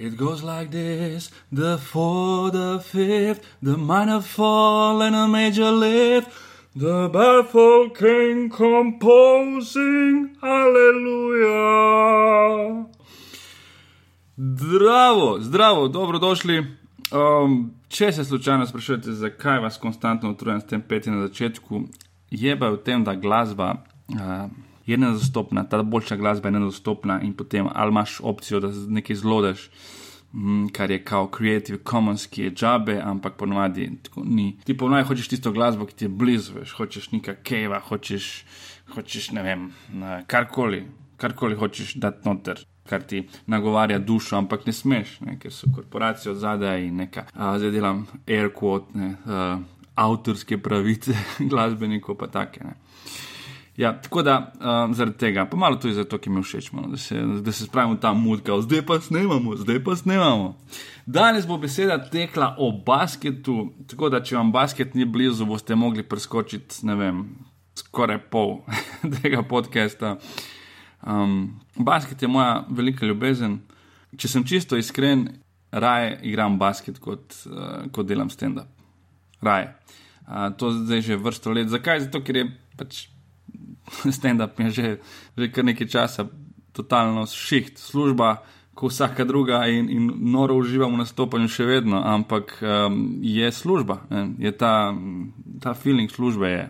It goes like this the fourth, the fifth, the minor fall and a major lift. The baffled king composing, hallelujah. Zdravo, zdravo, dobrodošli. Um, če se slučajno sprašujete, zakaj vas konstantno utrujam s tem peti na začetku, je pa v tem, da glasba uh, je nedostopna, ta boljša glasba je nedostopna in potem ali imaš opcijo, da nekaj zlodeš, mm, kar je kao Creative Commons, ki je džabe, ampak ponovadi ni. Ti ponovadi hočeš tisto glasbo, ki ti je blizu, veš, hočeš neka keva, hočeš, hočeš ne vem, karkoli, karkoli hočeš dati noter. Kar ti nagovarja dušo, ampak ne smeš, ne, ker so korporacije zadaj in neka, a, zdaj delam air quote, ne, a, avtorske pravice glasbenikov, pa take. Ne. Ja, tako da um, zaradi tega, pa malo tudi zato, ki mi všeč, malo, da, se, da se spravimo ta mutka, zdaj pa snemamo, zdaj pa snemamo. Danes bo beseda tekla o basketu, tako da če vam basket ni blizu, boste mogli preskočiti, ne vem, skoraj pol tega podcasta. Um, basket je moja velika ljubezen. Če sem čisto iskren, raje igram basket, kot, uh, kot delam stand-up. Raje. Uh, to zdaj že vrsto let. Zakaj? Zato, ker je pač stand-up je že, že kar nekaj časa, totalno šiht, služba, kot vsaka druga, in, in noro uživamo v nastopanju še vedno, ampak um, je služba, ne? je ta, ta feeling službe. Je.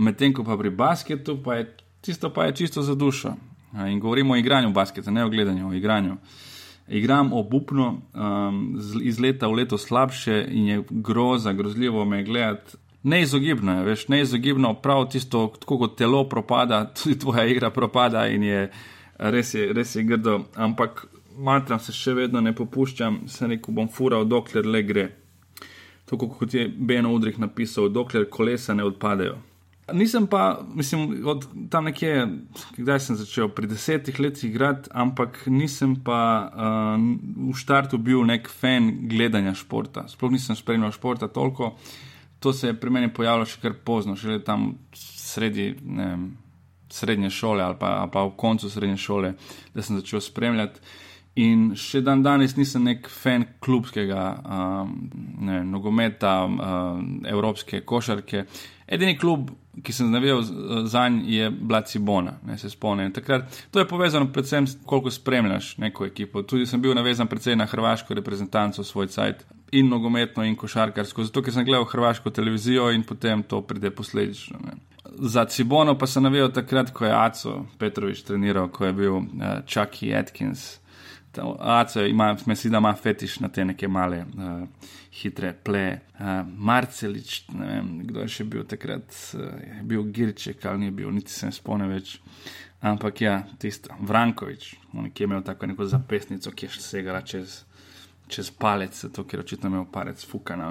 Medtem ko pa pri basketu, pa je tisto pa je čisto za dušo. In govorimo o igranju basketa, ne o gledanju, o igranju. Igram obupno, um, iz leta v leto slabše in je groza, grozljivo me gledati neizogibno je, veš, neizogibno prav tisto, tako kot telo propada, tudi tvoja igra propada in je res je, res je grdo. Ampak matram se še vedno ne popuščam, se neko bom fural, dokler le gre. Tako kot je Beno Udrih napisal, dokler kolesa ne odpadejo. Nisem pa, mislim, od tam nekje, kdaj sem začel, pri desetih letih igrati, ampak nisem pa uh, v štartu bil nek fan gledanja športa. Sploh nisem spremljal športa toliko. Uh, to se je pri meni pojavilo še kar pozno, še tam sredi ne, srednje šole ali pa, ali pa v koncu srednje šole, da sem začel spremljati. In še dan danes nisem nek fan klubskega um, ne, nogometa, um, evropske košarke. Edini klub, ki sem navijal za njim, je bila Cibona, ne se spomnim. Takrat, to je povezano predvsem s tem, koliko spremljaš neko ekipo. Tudi sem bil navezan predvsem na hrvaško reprezentanco svoj cajt in nogometno, in košarkarsko, zato ker sem gledal hrvaško televizijo in potem to pride posledično. Ne. Za Cibono pa sem navijal takrat, ko je Aco Petrovič treniral, ko je bil uh, Chucky Atkins. Aco ima, mislim, da ima fetiš na te neke male, uh, hitre ple. Uh, Marcelič, ne vem, kdo je še bil takrat, uh, je bil Girček ali ni bil, niti se ne spomnim več. Ampak ja, tisto, Vrankovič, ki je imel tako neko zapestnico, ki je še segala čez čez palec, zato ker očitno imel palec fukana.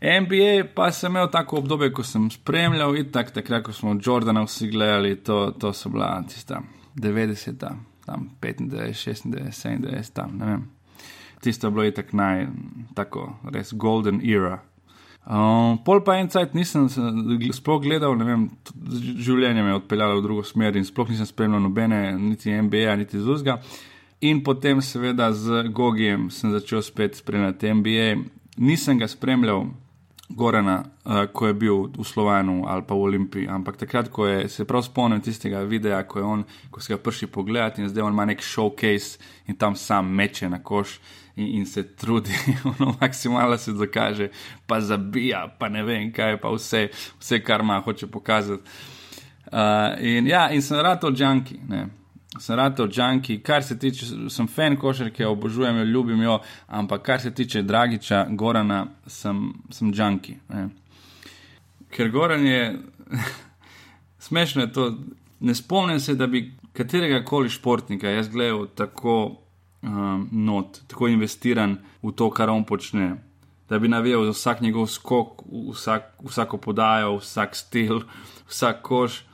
NBA pa sem imel tako obdobje, ko sem spremljal in tak, takrat, ko smo Jordana vsi gledali, to, to so bila tista 90, tam 95, 96, 97, tam ne vem. Tisto je bilo itak naj, tako res golden era. Um, pol pa en cajt nisem sploh gledal, ne vem, življenje me je odpeljalo v drugo smer in sploh nisem spremljal nobene, niti NBA, niti Zuzga. In potem, seveda, z Gogijem sem začel spet spremljati NBA. Nisem ga spremljal, Gorana, uh, ko je bil v Slovenu ali pa v Olimpiji, ampak takrat, ko je se prav spomnil tistega videa, ko, on, ko si ga prši pogledati in zdaj on ima nek showcase in tam sam meče na koš in, in se trudi, ono maksimalno se zakaže, pa zabija, pa ne vem kaj, pa vse, vse kar ima, hoče pokazati. Uh, in ja, in sem rad od Džanki sem rad od Džanki, kar se tiče, sem fan košarke, obožujem jo, ljubim jo, ampak kar se tiče Dragiča, Gorana, sem, sem Džanki. Ker Goran je, smešno je to, ne spomnim se, da bi katerega koli športnika jaz gledal tako um, not, tako investiran v to, kar on počne. Da bi navijal za vsak njegov skok, vsak, vsako podajo, vsak stil, vsak koš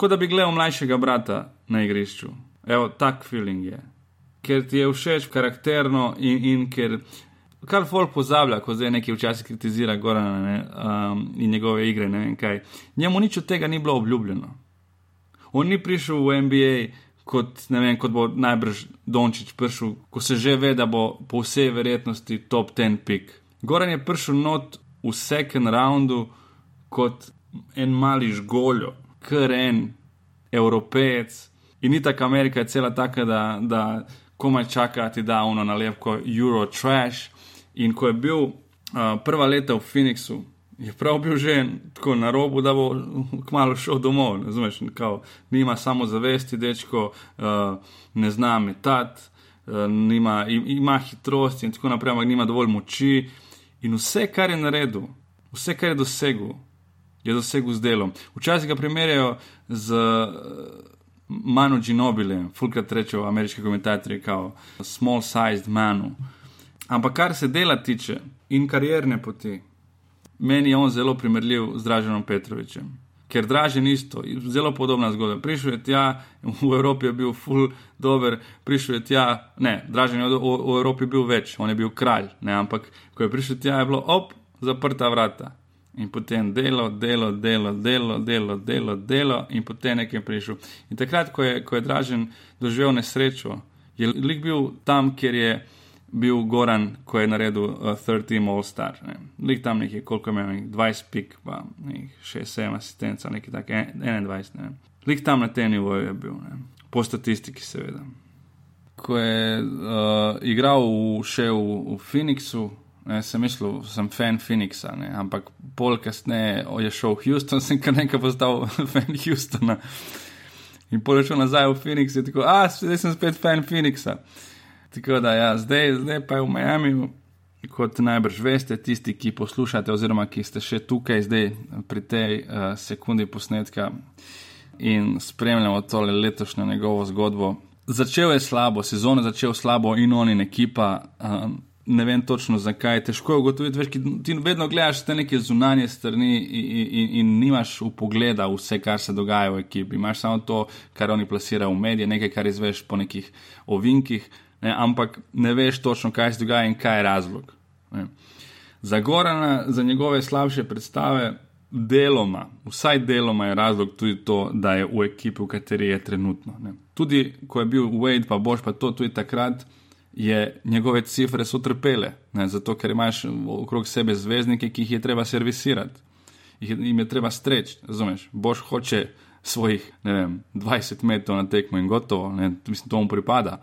kot da bi gledal mlajšega brata na igrišču. Evo, tak feeling je. Ker ti je všeč karakterno in, in ker kar folk pozablja, ko zdaj nekaj včasih kritizira Gorana ne, um, in njegove igre, ne vem kaj. Njemu nič od tega ni bilo obljubljeno. On ni prišel v NBA kot, vem, kot bo najbrž Dončić prišel, ko se že ve, da bo po vsej verjetnosti top 10 pik. Goran je prišel not v second roundu kot en mali žgoljo, kar en evropejec. In ni tako Amerika, je cela taka, da, da komaj čakati, da uno nalepko Euro Trash. In ko je bil uh, prva leta v Phoenixu, je prav bil že tako na robu, da bo kmalo šel domov. Razumeš, kao, nima samo zavesti, dečko, uh, ne zna metati, uh, nima, ima hitrost in tako naprej, ampak nima dovolj moči. In vse, kar je naredil, vse, kar je dosegel, je dosegel z delom. Včasih ga primerjajo z uh, Manu Ginobilem, fulkrat rečejo ameriški komentatorji, kao small sized manu. Ampak kar se dela tiče in karierne poti, meni je on zelo primerljiv z Draženom Petrovičem. Ker Dražen isto, zelo podobna zgodba. Prišel je tja, v Evropi je bil full dober, prišel je tja, ne, Dražen je v, v Evropi bil več, on je bil kralj, ne, ampak ko je prišel tja, je bilo op, zaprta vrata. In potem delo, delo, delo, delo, delo, delo, delo in potem nekaj prišel. In takrat, ko je, ko je Dražen doživel nesrečo, je lik bil tam, kjer je bil Goran, ko je naredil uh, Third Team All Star. Ne. Lik tam nekaj, koliko imel, 20 pik, pa 6-7 asistenca, nekaj takega, 21. Ne. Lik tam na tem nivoju je bil, ne. po statistiki, seveda. Ko je uh, igral v, še v, v Phoenixu, ne, sem mislil, sem fan Phoenixa, ne, ampak pol kasneje je šel v Houston, sem kar nekaj postal fan Houstona. In pol je šel nazaj v Phoenix in tako, ah, zdaj sem spet fan Phoenixa. Tako da, ja, zdaj, zdaj pa je v Miami, kot najbrž veste, tisti, ki poslušate, oziroma ki ste še tukaj, zdaj pri tej uh, sekundi posnetka in spremljamo tole letošnjo njegovo zgodbo. Začel je slabo, sezono je začel slabo in on in ekipa. Uh, Ne vem točno zakaj, težko je ugotoviti, veš, ti vedno gledaš te neke zunanje strani in, in, in nimaš v pogleda vse, kar se dogaja v ekipi. Imaš samo to, kar oni plasirajo v medije, nekaj, kar izveš po nekih ovinkih, ne, ampak ne veš točno, kaj se dogaja in kaj je razlog. Ne. Za Gorana, za njegove slabše predstave, deloma, vsaj deloma je razlog tudi to, da je v ekipi, v kateri je trenutno. Ne. Tudi ko je bil Wade, pa boš pa to tudi takrat. Je njegove cifre so trpele, ne, zato ker imaš okrog sebe zvezdnike, ki jih je treba servisirati, jih je, jim je treba streči. Razumeš, boš hoče svojih vem, 20 metrov na tekmo in gotovo, ne, mislim, to mu pripada.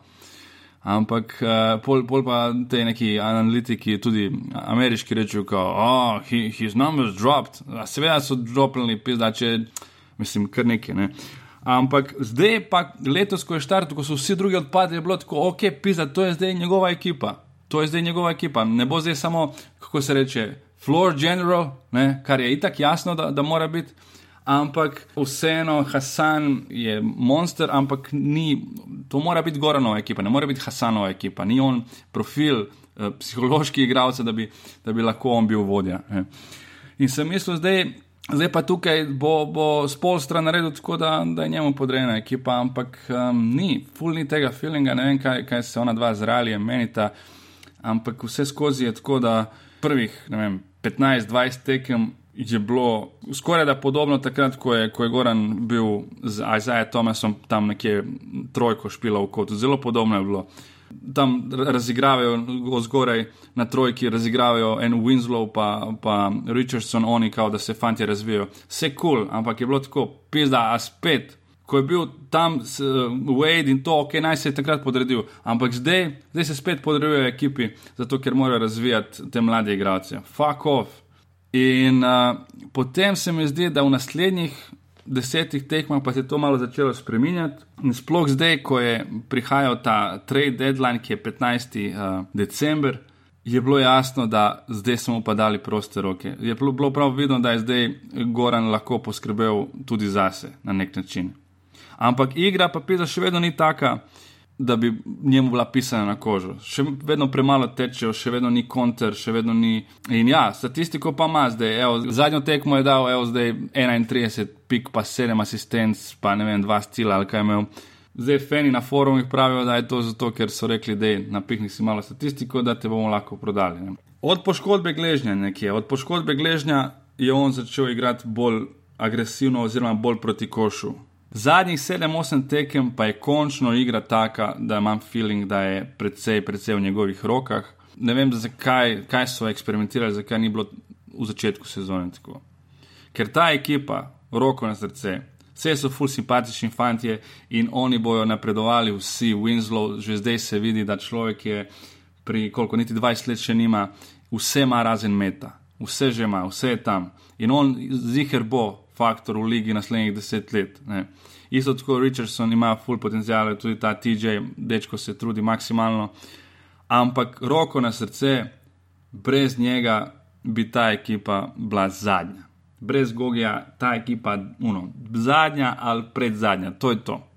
Ampak uh, pol, pol pa te neki analitiki, tudi ameriški, rečejo, da oh, his numbers dropped. Seveda so dropljeni, pizda, če mislim, kar nekaj. Ne. Ampak zdaj pa letos, ko je štart, ko so vsi drugi odpadli, je bilo tako, ok, pizda, to je zdaj njegova ekipa. To je zdaj njegova ekipa. Ne bo zdaj samo, kako se reče, floor general, ne, kar je itak jasno, da, da mora biti ampak vseeno Hasan je monster, ampak ni, to mora biti Goranova ekipa, ne more biti Hasanova ekipa, ni on profil eh, psihološki igralca, da, da bi lahko on bil vodja. Eh. In sem mislil, zdaj, zdaj pa tukaj bo, bo spolstra naredil tako, da, da je njemu podrejena ekipa, ampak um, ni, full ni tega feelinga, ne vem, kaj, kaj se ona dva zrali, menita, ampak vse skozi je tako, da prvih, ne vem, 15-20 tekem je bilo skoraj da podobno takrat, ko je, ko je Goran bil z Isaiah Thomasom tam nekje trojko špila v kotu. Zelo podobno je bilo. Tam razigravajo zgoraj na trojki, razigravajo en Winslow, pa, pa Richardson, oni kao da se fanti razvijajo. Vse kul, cool, ampak je bilo tako, pizda, a spet. Ko je bil tam uh, Wade in to, ok, naj se je takrat podredil, ampak zdaj, zdaj se spet podrejujejo ekipi, zato ker morajo razvijati te mlade igralce. Fuck off. In uh, potem se mi zdi, da v naslednjih desetih tekmah pa se je to malo začelo spreminjati. In sploh zdaj, ko je prihajal ta trade deadline, ki je 15. Uh, december, je bilo jasno, da zdaj smo pa dali proste roke. Je bilo, bilo prav vidno, da je zdaj Goran lahko poskrbel tudi zase na nek način. Ampak igra pa pisa še vedno ni taka da bi njemu bila pisana na kožo. Še vedno premalo tečejo, še vedno ni konter, še vedno ni. In ja, statistiko pa ima zdaj. Evo, zadnjo tekmo je dal, evo, zdaj 31, pik pa 7 asistenc, pa ne vem, 2 stila ali kaj imel. Zdaj, fani na forumih pravijo, da je to zato, ker so rekli, da je napihni si malo statistiko, da te bomo lahko prodali. Ne. Od poškodbe gležnja nekje, od poškodbe gležnja je on začel igrati bolj agresivno, oziroma bolj proti košu. Zadnjih 7-8 tekem pa je končno igra taka, da imam feeling, da je predvsej, predvsej v njegovih rokah. Ne vem, zakaj kaj so eksperimentirali, zakaj ni bilo v začetku sezone tako. Ker ta ekipa, roko na srce, vse so ful simpatični fanti in oni bojo napredovali, vsi Winslow, že zdaj se vidi, da človek je pri koliko niti 20 let še nima, vse ima razen meta, vse že ima, vse je tam. In on ziger bo faktor v ligi naslednjih deset let. Ne. Isto tako Richardson ima full potencial, tudi ta TJ, dečko se trudi maksimalno. Ampak roko na srce, brez njega bi ta ekipa bila zadnja. Brez Gogija ta ekipa uno, zadnja ali predzadnja, to je to.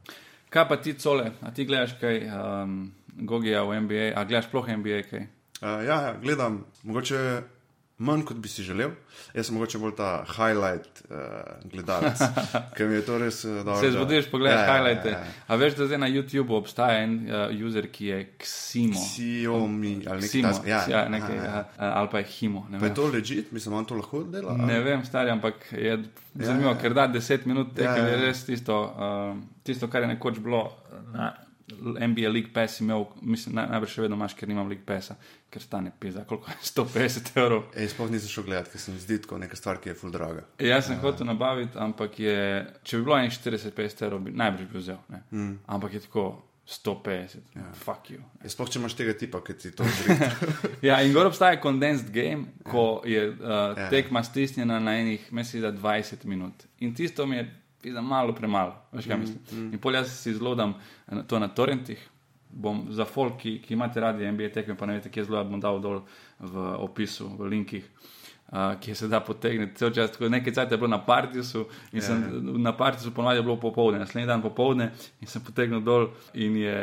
Kaj pa ti cole, a ti gledaš kaj um, Gogija v NBA, a gledaš sploh NBA kaj? Uh, ja, ja, gledam, mogoče manj kot bi si želel. Jaz sem mogoče bolj ta highlight uh, gledalec, ker mi je to res uh, dobro. Se zbudiš, pogledaj ja, highlighte. Ja, ja. A veš, da zdaj na YouTubu obstaja en uh, user, ki je Ksimo. Xiaomi ali nekaj takega. Ja, ja, nekaj, ja. uh, ali pa je Himo. Pa je to ležit, mislim, on to lahko dela? Ne ali? vem, stari, ampak je ja, zanimivo, ja, ja. ker da 10 minut, ja, ja. je res tisto, uh, tisto, kar je nekoč bilo. Na, NBA League Pass imel, mislim, naj, najbrž še vedno imaš, ker nimam League Passa, ker stane pisa, koliko je 150 evrov. Ej, sploh nisem šel gledati, ker se mi zdi kot neka stvar, ki je full draga. E, jaz sem uh, hotel nabaviti, ampak je, če bi bilo 40-50 evrov, bi najbrž bi vzel. Mm. Ampak je tako 150, ja. fuck you. E, sploh če imaš tega tipa, ki ti to zdi. ja, in gor obstaja condensed game, ko ja. je uh, ja. tekma stisnjena na enih, mislim, da 20 minut. In tisto mi je za malo premalo. Veš, mm, mm. In pol jaz si zlodam eh, to na torrentih. Bom za folk, ki, ki imate radi NBA tekme, pa ne veste, kje zelo bom dal dol v opisu, v linkih, uh, ki se da potegniti. Cel čas, nekaj časa je bilo na partisu in sem, yeah. Ja. na partisu ponovadi je bilo popovdne, naslednji dan popovdne in sem potegnil dol in je,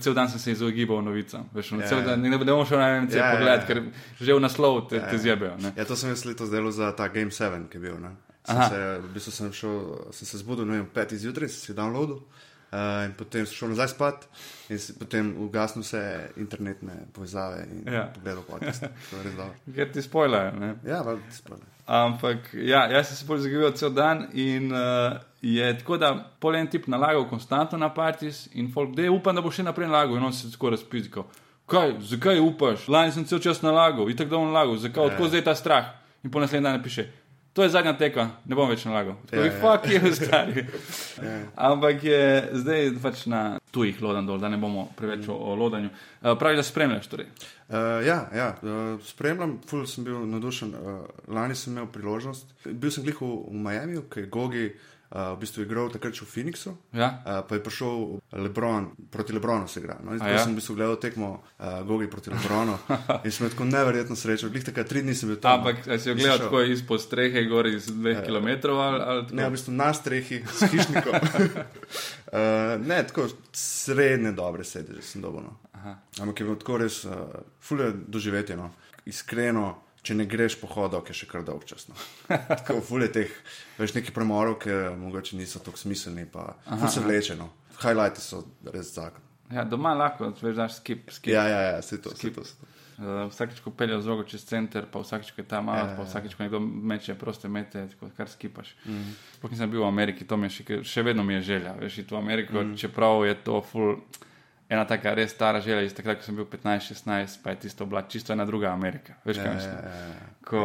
cel dan sem se izogibal novicam. Veš, yeah. cel ja. dan, ne, ne bom šel na MC yeah, pogledati, yeah. ker že v naslov te, yeah. te zjebejo. Ja, to sem jaz letos delal za ta Game 7, ki je bil. Ne? Sem se, v bistvu sem, šel, sem se zbudil, ne vem, pet izjutraj, sem si downloadil. Uh, in potem sem šel nazaj spat, in potem ugasnil vse internetne povezave in ja. pogledal, kako je to res dobro. Ker ti spoiler. Ja, pa ti spoiler. Ampak ja, jaz sem se bolj zagrival cel dan in uh, je tako, da pol en tip nalagal konstantno na partis in folk, da je upam, da bo še naprej nalagal in on se tako razpizikal. Kaj, zakaj upaš? Lani sem cel čas nalagal, itak da bom nalagal, zakaj, ja. odkud zdaj ta strah? In po naslednji dan piše, To je zadnja teka, ne bom več nalagal. Tako je, fuck je, stari. Ampak je zdaj pač na tujih lodan dol, da ne bomo preveč o, o lodanju. Uh, pravi, da spremljaš torej. Uh, ja, ja uh, spremljam, ful sem bil nadušen. Uh, lani sem imel priložnost. Bil sem glih v, v Miami, ki je Gogi uh, v bistvu igral takrat v Phoenixu. Ja. Uh, pa je prišel Lebron, proti Lebronu se igra. No? Ja. sem v bistvu gledal tekmo uh, Gogi proti Lebronu in sem tako neverjetno srečen. Glih takrat tri dni sem bil tam. Ampak si jo gledal tako izpod strehe, gori iz dveh uh, kilometrov ali, ali Ne, v bistvu na strehi, s hišnikom. uh, ne, tako srednje dobre sedeže sem dobil. No? Ampak je bilo tako res, uh, fulje doživetje, no? iskreno če ne greš po hodu, ki je še kar dolg čas. No. Tako fulje teh, veš, neki premorov, ki mogoče niso tako smiselni, pa se vlečeno. Highlighti so res zakon. Ja, doma lahko, veš, daš skip, skip. Ja, ja, ja, se to, skip. Se to. Uh, vsakeč, ko peljejo z rogo čez center, pa vsakeč, ko je tam malo, ja, pa ja, ja. vsakeč, ko nekdo meče proste mete, tako, kar skipaš. Mm -hmm. Sploh nisem bil v Ameriki, to mi je še, še vedno mi je želja, veš, iti v Ameriko, mm -hmm. čeprav je to full ena taka res stara želja, iz takrat, ko sem bil 15-16, pa je tisto bila čisto ena druga Amerika. Veš, kaj ja, mislim? Ja, ja, Ko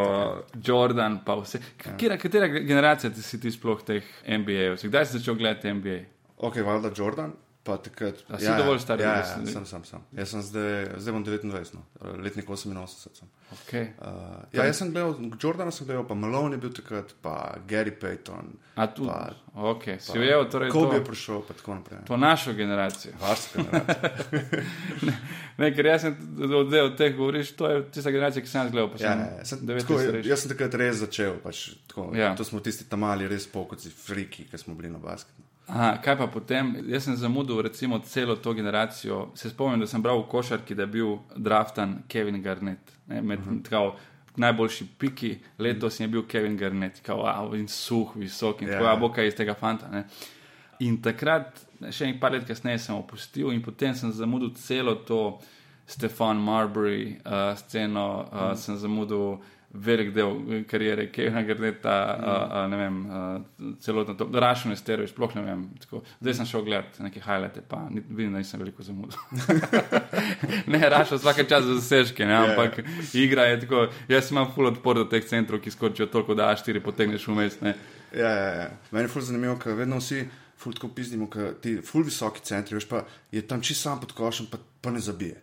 Jordan, pa vse. Katera, katera generacija si ti sploh teh NBA-jev? Kdaj si začel gledati NBA? Ok, valjda Jordan. Pa takrat. A si ja, dovolj star, ja, ja, ja, sem, sem, sem. Jaz sem zdaj, zdaj bom 29, no. letnik 88. Okay. Uh, ja, jaz sem gledal, Jordana sem gledal, pa Malone je bil takrat, pa Gary Payton. A tu? Pa, ok, si ujel, torej. Kobe je prišel, pa tako naprej. To našo generacijo. Vašo generacijo. ne, ne, ker jaz sem od, od teh govoriš, to je tista generacija, ki sem jaz gledal. Ja, sem, ja, sem, tako, jaz sem takrat res začel, pač, tako, ja. to smo tisti tam mali, res pokoci, friki, ki smo bili na basketu. Aha, kaj pa potem? Jaz sem zamudil recimo celo to generacijo. Se spomnim, da sem bral v košarki, da je bil draftan Kevin Garnett. Ne, med, uh mhm. -huh. kao, najboljši piki letos je bil Kevin Garnett, kao, wow, in suh, visok in yeah. tako, boka iz tega fanta. Ne. In takrat, še nekaj let kasneje, sem opustil in potem sem zamudil celo to Stefan Marbury uh, sceno, uh, uh -huh. sem zamudil velik del kariere, ki je nagrade ta, mm. uh, ne vem, uh, celotno to, rašen je steroid, sploh ne vem. Tako. Zdaj sem šel gledati neke highlighte, pa ni, vidim, da nisem veliko zamudil. ne, rašel vsake čas za zasežke, ne, ja. ampak yeah. igra je tako, jaz imam full odpor do teh centrov, ki skočijo toliko, da A4 potegneš vmes. Ja, ja, ja. Meni je full zanimivo, ker vedno vsi ful tako pizdimo, ker ti ful visoki centri, veš pa je tam čisto sam pod košem, pa, pa ne zabije.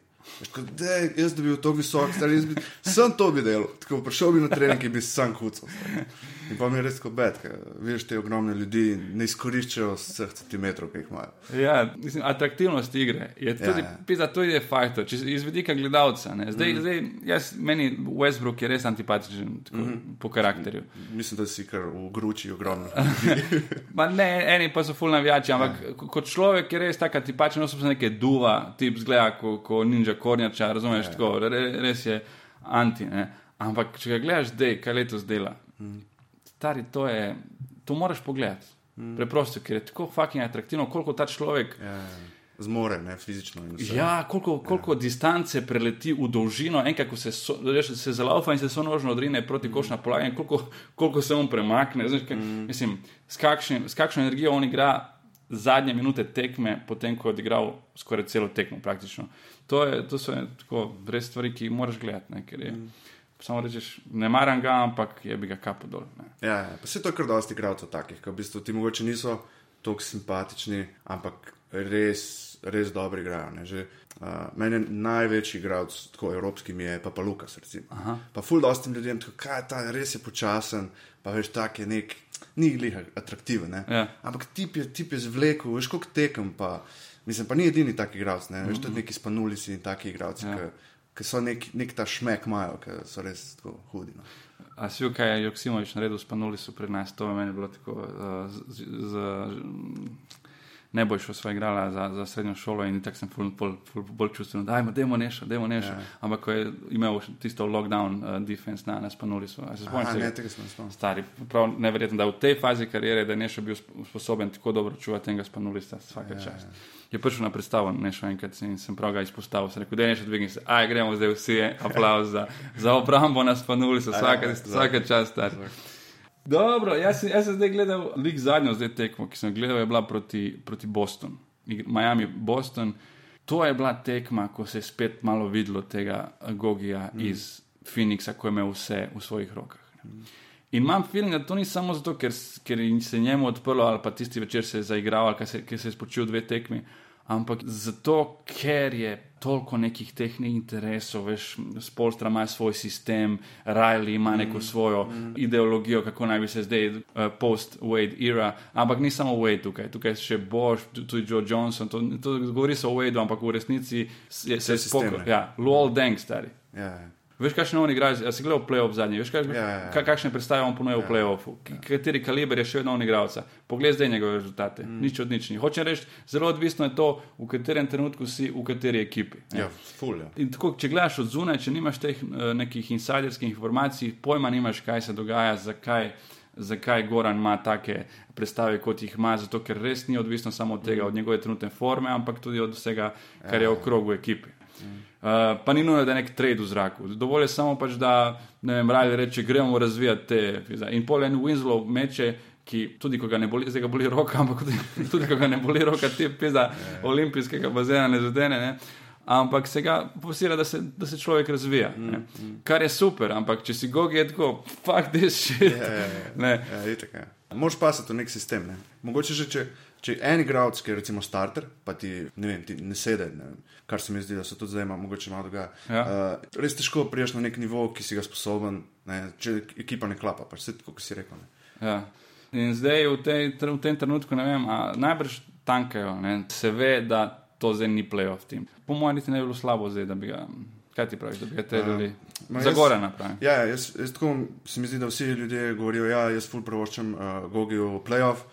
Da, jaz bi bil tako visok, stari, bi, sem to videl, tako prišel bi na trening, ki bi sam kucal. In pa mi je res tako bed, veš, te ogromne ljudi ne izkoriščajo vseh centimetrov, ki jih imajo. Ja, mislim, atraktivnost igre je tudi, ja, ja. Pisa, to je fajto, iz vidika gledalca. Zdaj, mm. zdaj, jaz, meni Westbrook je res antipatičen tako, mm -hmm. po karakterju. Mislim, da si kar v gruči ogromno. ne, eni pa so fulno navijači, ampak ja. kot človek je res tako antipatičen, no se neke duva, tip zgleda, ko, ko ninja kornjača, razumeš, ja. tako, res je anti. Ne? Ampak če ga gledaš, zdaj, kaj letos dela. Mm stari, to, je, to moraš pogledati. Mm. Preprosto, ker je tako fucking atraktivno, koliko ta človek. Ja, zmore, ne fizično. Ja, koliko, koliko ja. distance preleti v dolžino, enkrat, ko se, so, se zalaufa in se so nožno odrine proti mm. košnja polaganja, koliko, koliko se on premakne. Znaš, kaj, mm. mislim, s, kakšen, s kakšno energijo on igra zadnje minute tekme, potem ko je odigral skoraj celo tekmo, praktično. To, je, to so tako, res stvari, ki jih moraš gledati. Ne, samo rečeš, ne maram ga, ampak je bi ga kapo dol. Ja, ja, pa se to kar dosti igralcev takih, ki v bistvu ti mogoče niso tako simpatični, ampak res, res dobro igrajo. Že, uh, meni je največji igralec, tako evropski, je pa, pa Lukas. Pa ful dostim ljudem, tako, kaj je ta, res je počasen, pa veš, tak je nek, ni glih atraktiven. Ja. Ampak tip je, tip je zvlekel, veš, koliko tekem pa. Mislim, pa ni edini taki igralec, ne? veš, tudi neki spanuli si in taki igralci. Ja ki so nek, nek ta šmek, imajo, ki so res tako hudi. No. A si kaj je Joksimovič naredil, spanuli so pri nas, to meni je bilo tako. Uh, z, z, Ne šel svoje igrala za, za srednjo šolo in tako sem ful, ful, ful, bolj čustven. Dajmo, dajmo nešo, dajmo nešo. Ja. Ampak ko je imel tisto lockdown uh, defense na nas, panuli so. Se spomnim, ne, tega sem spomnil. Stari, prav neverjetno, da v tej fazi karijere, da je nešo bil sposoben tako dobro čuvati tega spanuli sta vsaka ja, čast. Ja je prišel na predstavo, ne šel enkrat in sem prav ga izpostavil. Sem rekel, da je še dvigni se, aj gremo zdaj vsi, aplauz za, za obrambo nas panuli, so vsake, vsake čas star. Dobro, jaz, jaz sem zdaj gledal lik zadnjo zdaj tekmo, ki sem gledal, je bila proti, proti Bostonu, Miami, Boston. To je bila tekma, ko se je spet malo videlo tega Gogija mm. iz Phoenixa, ko je imel vse v svojih rokah. Mm. In imam film, da to ni samo zato, ker, ker se je njemu odprlo, ali pa tisti večer se je zaigral, ali se, ker se je spočil dve tekmi, ampak zato, ker je toliko nekih tehničnih interesov, veš, Spolstra ima svoj sistem, Riley ima neko mm. svojo mm. ideologijo, kako naj bi se zdaj uh, post-Wade era, ampak ni samo Wade tukaj, tukaj še Bosch, tudi Joe Johnson, to, to govori se o Wadeu, ampak v resnici je, se je spokojno. Ja, Lowell Deng, stari. Yeah. Ja. Veš, kakšne oni igrajo, jaz sem gledal playoff zadnji, veš, kaj, ja, ja. ja. kakšne predstave on ponuja v ja. playoffu, ja. kateri kaliber je še vedno on igralca. Poglej zdaj njegove rezultate, mm. nič od nič. Hoče reči, zelo odvisno je to, v katerem trenutku si, v kateri ekipi. Ja, full, ja. In tako, če gledaš od zunaj, če nimaš teh uh, nekih insiderskih informacij, pojma nimaš, kaj se dogaja, zakaj. Zakaj Goran ima take predstave, kot jih ima? Zato, ker res ni odvisno samo od tega, mm. od njegove trenutne forme, ampak tudi od vsega, kar je ja. okrog v ekipi. Mm. Uh, pa ni nujno, da je nek trade v zraku. Dovolj je samo, pač, da ne vem, raje reče, gremo razvijati te. In pol en Winslow meče, ki tudi, ko ga ne boli, zdaj ga boli roka, ampak tudi, tudi ko ga ne boli roka, te pisa olimpijskega bazena ne zadene. Ne? Ampak se ga posira, da se, da se človek razvija. Mm, mm. Kar je super, ampak če si gogi, je tako, fuck this shit. Ja, ja, ja. Moš pa se to nek sistem. Ne? Mogoče že če če en igralec, ki je recimo starter, pa ti ne, vem, ti ne sede, ne vem, kar se mi zdi, da se tudi zdaj ima, mogoče malo dogaja. Ja. Uh, res težko priješ na nek nivo, ki si ga sposoben, ne, če ekipa ne klapa, pa vse tako, kot si rekel. Ja. In zdaj v, tej, v tem trenutku, ne vem, najbrž tankajo, ne, se ve, da to zdaj ni playoff tim. Po mojem, niti ne bi bilo slabo zdaj, da bi ga. Kaj ti praviš, da bi te ljudi uh, zagore napravili? Ja, jaz, jaz tako se mi zdi, da vsi ljudje govorijo, ja, jaz ful prvoščem uh, Gogijo playoff.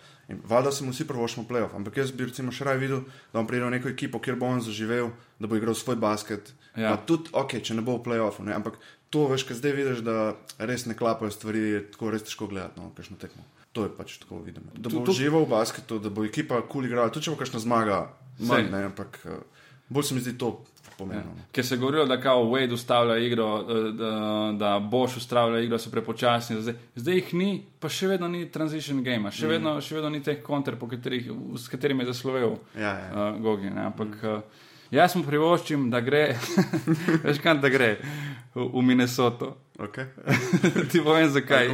Valjda se mu vsi prvošmo playoff, ampak jaz bi recimo še raje videl, da bom prijel neko ekipo, kjer bo on zaživel, da bo igral svoj basket. Ja. Tudi, ok, če ne bo v playoffu, ne? ampak to veš, kaj zdaj vidiš, da res ne klapajo stvari, je tako res težko gledati, no, kakšno tekmo. To je pač tako vidno. Da bo živel v basketu, da bo ekipa kul cool igrala, tudi če bo kakšna zmaga, manj, ne, ampak uh, bolj se mi zdi to pomenilo. Ja. Ker se je govorilo, da kao Wade ustavlja igro, da, da Bosch ustavlja igro, so prepočasni. Zdaj, zdaj jih ni, pa še vedno ni transition game, še, mm. vedno, še vedno ni teh konter, katerih, s katerimi je zaslovel ja, ja. uh, Gogi. Ne? Ampak mm. uh, jaz mu privoščim, da gre, veš kam da gre, v, v Minnesoto. Okay. Ti povem zakaj.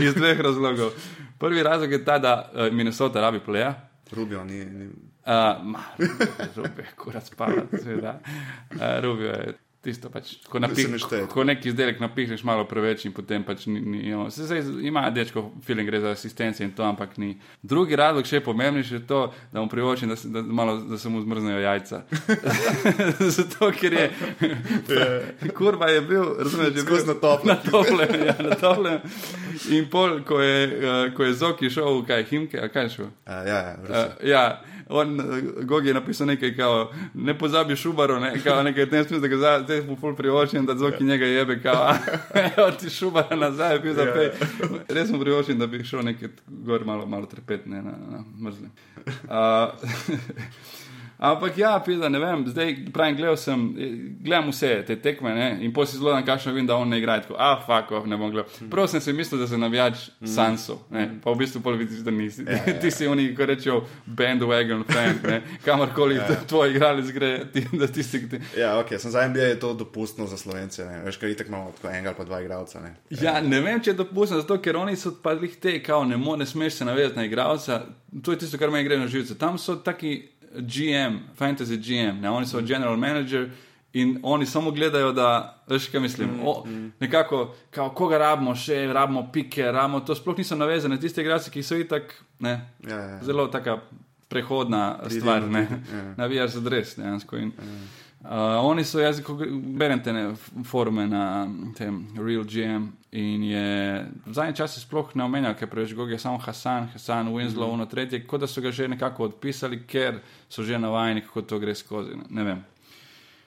Iz dveh razlogov. Prvi razlog je ta, da uh, Minnesota rabi pleja. Rubio ni. ni... Uh, Rubio je kurat spala, seveda. Uh, Rubio je tisto, pač, ko, napih, ko neki izdelek napišeš malo preveč in potem pač ni. ni no. se, se, ima dečko feeling, gre za asistencijo in to, ampak ni. Drugi razlog, še pomembnejši, je to, da mu privočim, da, da, malo, da se mu zmrznejo jajca. Zato, ker je. kurva je bil, razumeš, že bil na toplem. Na toplem, ja, na toplem. In pol, ko je, uh, ko je Zoki šel, kaj Himke, a kaj šel? Uh, ja, ja. Uh, ja on, uh, Gogi je napisal nekaj, kao, ne pozabi šubaru, ne, kao, nekaj tem smislu, da ga zdaj mu ful privoščim, da zvoki njega jebe, kao, od ti šubara nazaj, bil za pej. Res mu privoščim, da bi šel nekaj gor malo, malo trpet, ne, na, na mrzli. Uh, Ampak ja, pisa, ne vem, zdaj pravim, gledal sem, gledam vse te tekme ne? in potem si zelo dan kašem, vidim, da on ne igra tako, ah, fuck off, ne bom gledal. Mm. Prav sem si mislil, da se navijač mm. Sanso, mm. pa v bistvu pol vidiš, da nisi. Yeah, ja, ti ja. si oni, ko rečejo, bandwagon fan, kamorkoli yeah. Ja. tvoj igralec gre, ti, da ti si ti. Ja, ok, sem za NBA je to dopustno za slovence, ne? veš, kaj itek imamo tako enega ali pa dva igralca. Ne? Ja, ne vem, če je dopustno, zato ker oni so pa jih te, kao, ne, mo, ne smeš se navezati na igralca, to je tisto, kar me gre na živce. Tam so taki GM, fantasy GM, ne? oni so general manager in oni samo gledajo, da, veš, kaj mislim. Mm, o, mm. Nekako, kao, koga rabimo, še rabimo pike, rabimo to. Sploh niso navezane tiste igrače, ki so itak ne, ja, ja. zelo taka prehodna Pridimo, stvar, ne, ja. navijaš za dres dejansko. In, ja. Uh, oni so jezik, berem te forume na tem Real GM in je v zadnjem času sploh ne omenjal, ker preveč goge samo Hasan, Hasan, Winslow, mm -hmm. ono tretje, kot da so ga že nekako odpisali, ker so že navajeni, kako to gre skozi. Ne, ne vem.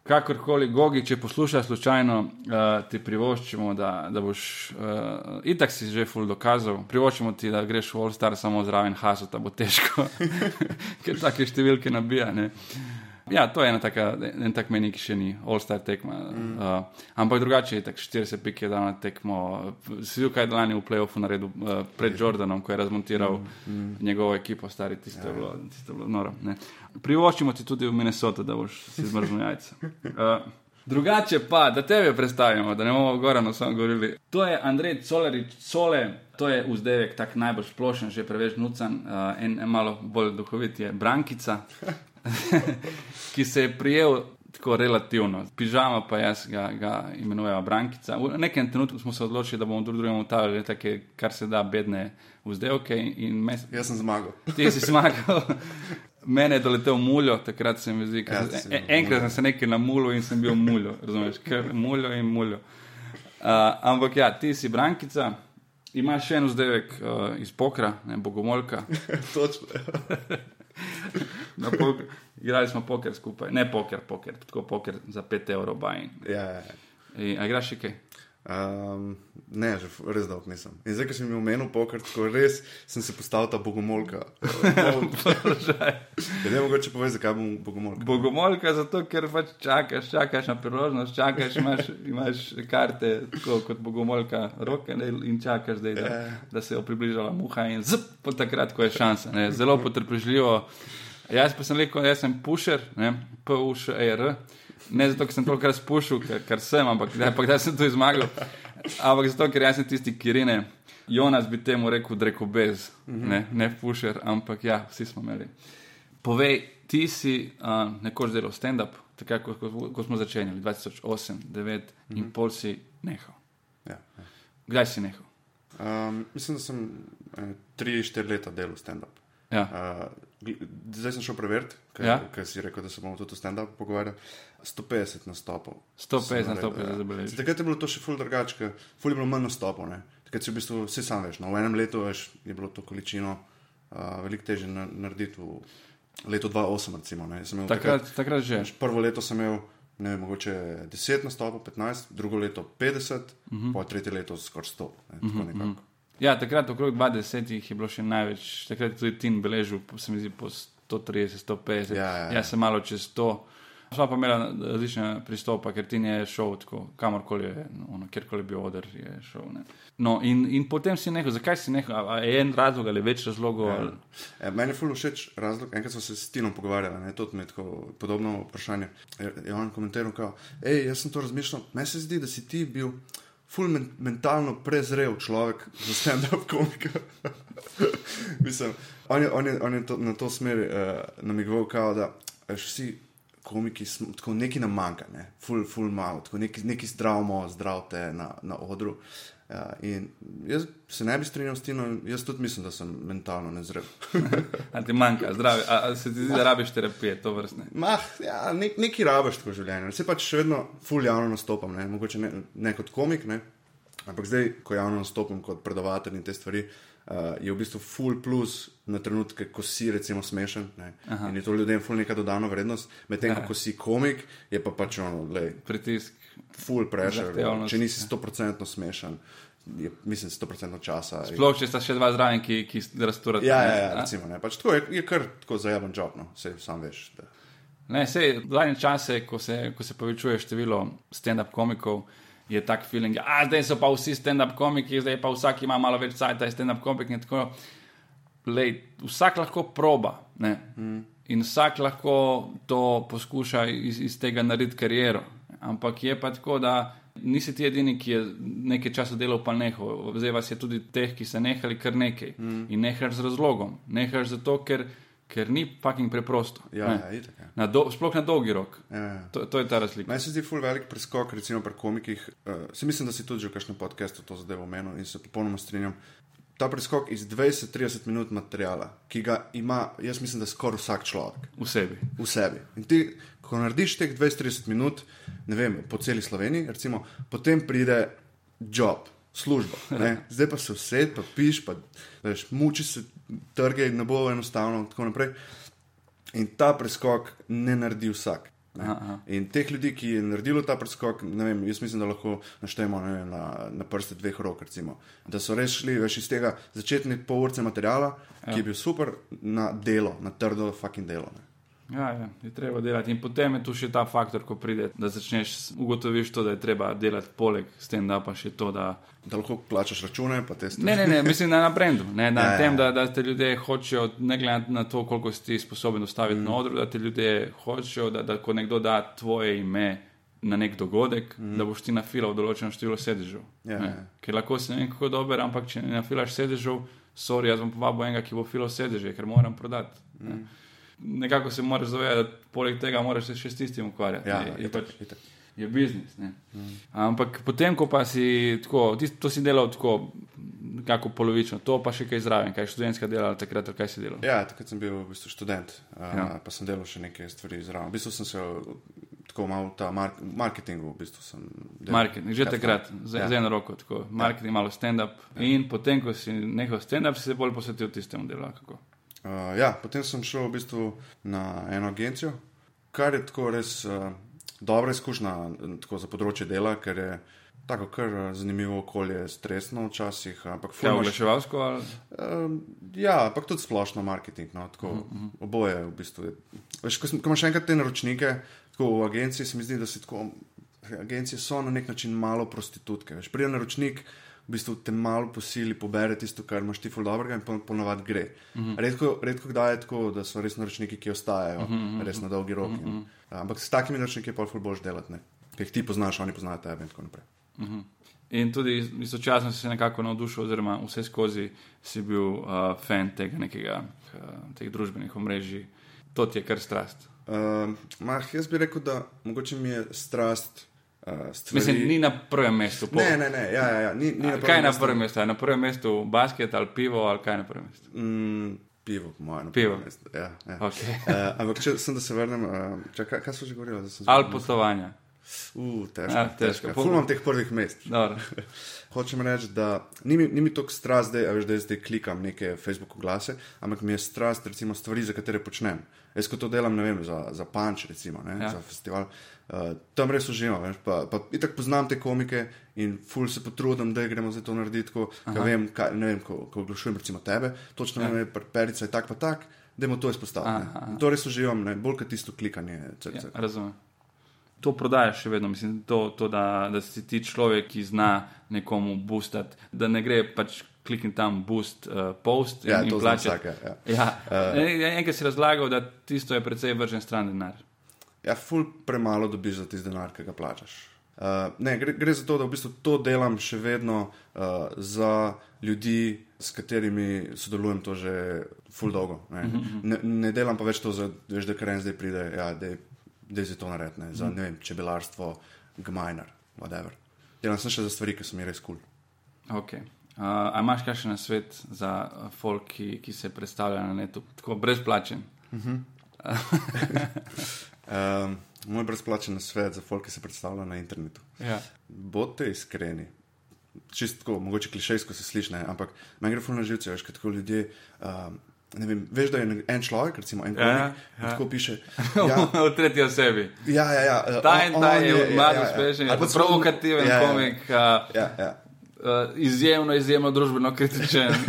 Kakorkoli, Gogi, če poslušaš slučajno, uh, ti privoščimo, da, da boš, uh, itak si že ful dokazal, privoščimo ti, da greš v All Star samo zraven Hasu, da bo težko, ker take številke nabija. Ne. Ja, to je ena taka, en tak meni, ki še ni, all-star tekma. Mm. Uh, ampak drugače je tako, 40 pik je dal na tekmo. Si bil kaj dan v playoffu naredil uh, pred Jordanom, ko je razmontiral mm. Mm. njegovo ekipo, stari, tisto je ja. bilo, tisto je bilo noro. Ne. Privoščimo ti tudi v Minnesota, da boš si zmrznil jajce. Uh, Drugače pa, da tebe predstavimo, da ne bomo gorano samo govorili. To je Andrej Colerič, Cole, to je vzdevek, tak najbolj splošen, že preveč nucan, uh, en, en malo bolj duhovit je Brankica. ki se je prijel tako relativno. Pižama pa jaz ga, ga imenujem Brankica. V nekem trenutku smo se odločili, da bomo drug drugemu utavljali take, kar se da, bedne vzdelke. Mes... Jaz sem zmagal. Ti si zmagal. Mene je doletel muljo, takrat se mi zdi, da ja, en, enkrat sem se nekaj na mulju in sem bil muljo, razumeš, ker muljo in muljo. Uh, ampak ja, ti si Brankica, imaš še en vzdevek uh, iz pokra, ne bogomolka. Točno. Igrali smo poker skupaj, ne poker, poker, tako poker za 5 evrov. Ja, ja. ja. A igraš še kaj? Um, ne, res dolgo nisem. In zdaj, ko sem imel menu poker, tako res sem se postal ta bogomolka. Ja, ne mogoče povedati, zakaj bom bogomolka. Bogomolka zato, ker pač čakaš, čakaš na priložnost, čakaš, imaš, imaš karte tako, kot bogomolka roke ne, in čakaš, zdaj, da, ja. da se je približala muha in zp, takrat, ko je šansa. Ne, zelo potrpežljivo. Jaz pa sem rekel, jaz sem pušer, P-U-Š-E-R. Ne zato, ker sem toliko razpušil, ker, ker sem, ampak da, da sem to zmagal. Ampak zato, ker jaz sem tisti, ki rine. Jonas bi temu rekel, da reko bez, mhm. ne, ne fušer, ampak ja, vsi smo imeli. Povej, ti si uh, nekoč delal stand-up, tako kot ko, ko smo začeli, 2008, 2009 mhm. in pol si nehal. Ja, ja. Kdaj si nehal? Um, mislim, da sem 3-4 eh, leta delal stand-up. Ja. Uh, zdaj sem šel preveriti, kaj, ja. kaj si rekel, da se bomo tudi o stand-upu pogovarjali. 150 nastopov. 150 nastopov je zabeleženo. Takrat je bilo to še ful drugače, ful je bilo manj nastopov. Takrat si v bistvu vsi sam veš. No, v enem letu veš, je bilo to količino uh, veliko težje narediti v letu 2008. Recimo, takrat, takrat že. Veš, prvo leto sem imel. Ne vem, mogoče 10 nastopov, 15, drugo leto 50, uh -huh. pa tretje leto skoraj 100. Ne, uh -huh, uh -huh. Ja, takrat okrog 20 jih je bilo še največ, takrat je tudi Tin beležil, se mi zdi po 130, 150. Ja, ja, ja. Jaz sem malo čez 100. Sva pa imela različne pristope, ker ti je šel tako, kamorkoli je, no, kjerkoli bi odr je šel. No, in, in potem si nehal, zakaj si nehal, a je en razlog ali več razlogov? Ja. Ali... E, meni je fully všeč razlog. Enkrat smo se s Tinom pogovarjali, to je tako podobno vprašanje. Je, je on komentiral, da jaz sem to razmišljal, meni se zdi, da si ti bil ful men, mentalno prezrel človek za stand-up komika. Mislim, on je, on je, on je to, na to smer uh, namigoval, kao, da vsi komiki smo, tako nekaj nam manjka, ne? ful, ful malo, tako neki, neki zdravmo, zdravte na, na odru. Ja, in jaz se ne bi strinjal s tem, jaz tudi mislim, da sem mentalno nezrel. Ali ti manjka, zdravi, a, a se ti zdi, da rabiš terapije, to vrstne? Mah, ja, nek, neki rabiš tako življenje. Se pač še vedno ful javno nastopam, ne? mogoče ne, ne kot komik, ne? ampak zdaj, ko javno nastopam kot predavatelj in te stvari. Uh, je v bistvu full plus na trenutke, ko si recimo smešen in je to ljudem full neka dodana vrednost, medtem ko si komik, je pa pač ono, lej, Pritisk. Full pressure. Če nisi 100% smešen, je, mislim, 100% časa. je- Sploh, če sta še dva zraven, ki, ki rasturata. Ja, ja, ja, recimo, ne. Pač tako je, je kar tako zajaven job, no, se sam veš. Da. Ne, sej, zadnje čase, ko se, ko se povečuje število stand-up komikov, je tak feeling, da zdaj so pa vsi stand-up komiki, zdaj pa vsak ima malo več je stand-up komik. in tako. Lej, vsak lahko proba ne? in vsak lahko to poskuša iz, iz tega narediti kariero. Ampak je pa tako, da nisi ti edini, ki je nekaj časa delal, pa nehal. Zdaj vas je tudi teh, ki so nehali kar nekaj. In nehaš z razlogom. Nehaš zato, ker, ker ni fucking preprosto. Ja, ne. ja, itak, ja. Na do, sploh na dolgi rok. Ja, ja. To, to je ta razlika. Meni se zdi ful velik preskok, recimo pri komikih. Uh, si mislim, da si tudi že v kakšnem podkastu to zadevo omenil in se popolnoma strinjam. Ta preskok iz 20-30 minut materijala, ki ga ima, jaz mislim, da skoraj vsak človek V sebi. v sebi. In ti, ko narediš teh 20-30 minut, ne vem, po celi Sloveniji, recimo, potem pride job, služba. Ne? Zdaj pa se used, pa piš, pa veš, muči se, trge, ne bo enostavno, in tako naprej. In ta preskok ne naredi vsak. Ne? Aha, aha. In teh ljudi, ki je naredilo ta preskok, ne vem, jaz mislim, da lahko naštejemo vem, na, na prste dveh rok, recimo. da so res šli veš, iz tega začetne pol urce materijala, ja. ki je bil super, na delo, na trdo fucking delo. Ne? Ja, ja, je treba delati. In potem je tu še ta faktor, ko pride, da začneš ugotoviti to, da je treba delati poleg stand-upa še to, da. Da lahko plačaš račune, pa te stvari. Ne, ne, ne, mislim na naprendu. Ne, na Ja, ja, tem, ja. da, da te ljudje hočejo, ne glede na to, koliko si sposoben dostaviti mm. na odru, da te ljudje hočejo, da, da ko nekdo da tvoje ime na nek dogodek, mm. da boš ti nafilal določeno število sedežev. Ja, Ne. ja. Ker lahko si ne vem kako dober, ampak če ne nafilaš sedežev, sorry, jaz bom povabil enega, ki bo filal sedeže, ker moram prodati. Mm. Nekako se moraš zavedati, da poleg tega moraš se še s tistim ukvarjati. Ja, je, je, itak, pač, itak. je biznis. Mm. Ampak potem, ko pa si tako, ti, to si delal tako, nekako polovično, to pa še kaj zraven, kaj študentska dela ali takrat, kaj si delal. Ja, takrat sem bil v bistvu študent, uh, Ja. ja. pa sem delal še nekaj stvari zraven. V bistvu sem se tako malo v ta mark marketingu, v bistvu sem delal. Marketing, že Ja, takrat, za, ja. ja. eno roko, tako. Marketing, malo stand-up. Ja. In potem, ko si nehal stand-up, si se bolj posvetil tistemu delu. kako? Uh, ja, potem sem šel v bistvu na eno agencijo, kar je tako res uh, dobra izkušnja eh, tako za področje dela, ker je tako kar zanimivo okolje, stresno včasih, ampak imaš- oglaševalsko ali? Um, ja, ampak tudi splošno marketing. No, tako, uh -huh. Oboje v bistvu. Veš, ko, sem- ko imaš enkrat te naročnike, tako v agenciji, se mi zdi, da si tako. Agencije so na nek način malo prostitutke. Veš, pride naročnik, v bistvu te malo posili, pobere tisto, kar imaš ti ful dobrega in po- ponavadi gre. Uh -huh. redko, redko kdaj je tako, da so res naročniki, ki ostajajo uh -huh. res na dolgi rok. In, ampak s takimi naročniki je pa ful boš delati, ne. ker jih ti poznaš, oni poznajo tebe in tako naprej. In tudi istočasno si se nekako navdušil, oziroma vse skozi si bil uh, fan tega nekega, uh, teh družbenih omrežij. To ti je kar strast. Uh, mah, jaz bi rekel, da mogoče mi je strast. Stvari... Mislim, ni na prvem mestu. Po... Ne, ne, ne, ja, ja, ja. Ni, ni na kaj je na prvem mestu? Je na prvem mestu basket ali pivo ali kaj je na prvem mestu? Mm, pivo, po mojem. Pivo. mestu, Ja, ja. Okay. Uh, ampak če sem, da se vrnem, uh, če, kaj, kaj so že govorili? Ali potovanja. Uh, težko. Ja, težko. težko. Ful imam teh prvih mest. Hočem reči, da ni mi, ni mi toliko strast, da, a veš, da zdaj klikam neke Facebook oglase, ampak mi je strast, recimo, stvari, za katere počnem. Jaz, ko to delam, ne vem, za, za Punch, recimo, ne, ja. za festival, uh, tam res uživam. Veš, pa, pa itak poznam te komike in ful se potrudim, da gremo za to narediti, ko, ka vem, kaj, ne vem, ko, ko oglašujem recimo tebe, točno Ja. ja. vem, perica je tak pa tak. Dajmo to izpostaviti. ne. To res uživam, ne, bolj kot tisto klikanje. Cek, Ja, cek. razumem. To prodajaš še vedno, mislim, to, to da, da si ti človek, ki zna nekomu boostati, da ne gre pač klikniti tam boost uh, post in, Ja, in to zna plačati. vsak. Ja. Ja, uh, enkrat si razlagal, da tisto je precej vržen stran denar. Ja, ful premalo dobiš za tisti denar, ki ga plačaš. Uh, ne, gre, gre za to, da v bistvu to delam še vedno uh, za ljudi, s katerimi sodelujem to že ful dolgo. Ne, ne, ne delam pa več to, za, veš, da kar en zdaj pride, ja, da je to narediti, ne, za ne vem, čebelarstvo, gmajner, whatever. Delam sem še za stvari, ki so mi res kul. Cool. Okay. Uh, a imaš kakšen svet za folk, ki, ki se predstavlja na netu, tako brezplačen? Um, moj brezplačen svet za folk, ki se predstavlja na internetu. Ja. Bodite iskreni. Čistko, mogoče klišejsko se sliši, ne, ampak meni gre fulno živce, veš, kot ljudje. Um, vem, veš, da je en človek, recimo en Ja, komik, ja. ja, tako piše. Ja, v tretji osebi. ja, ja. ja Ta in ta on je mlad, ja, ja. uspešen, pa je celo- provokativen ja, ja, komik, uh, Ja, ja. Uh, izjemno, izjemno družbeno kritičen.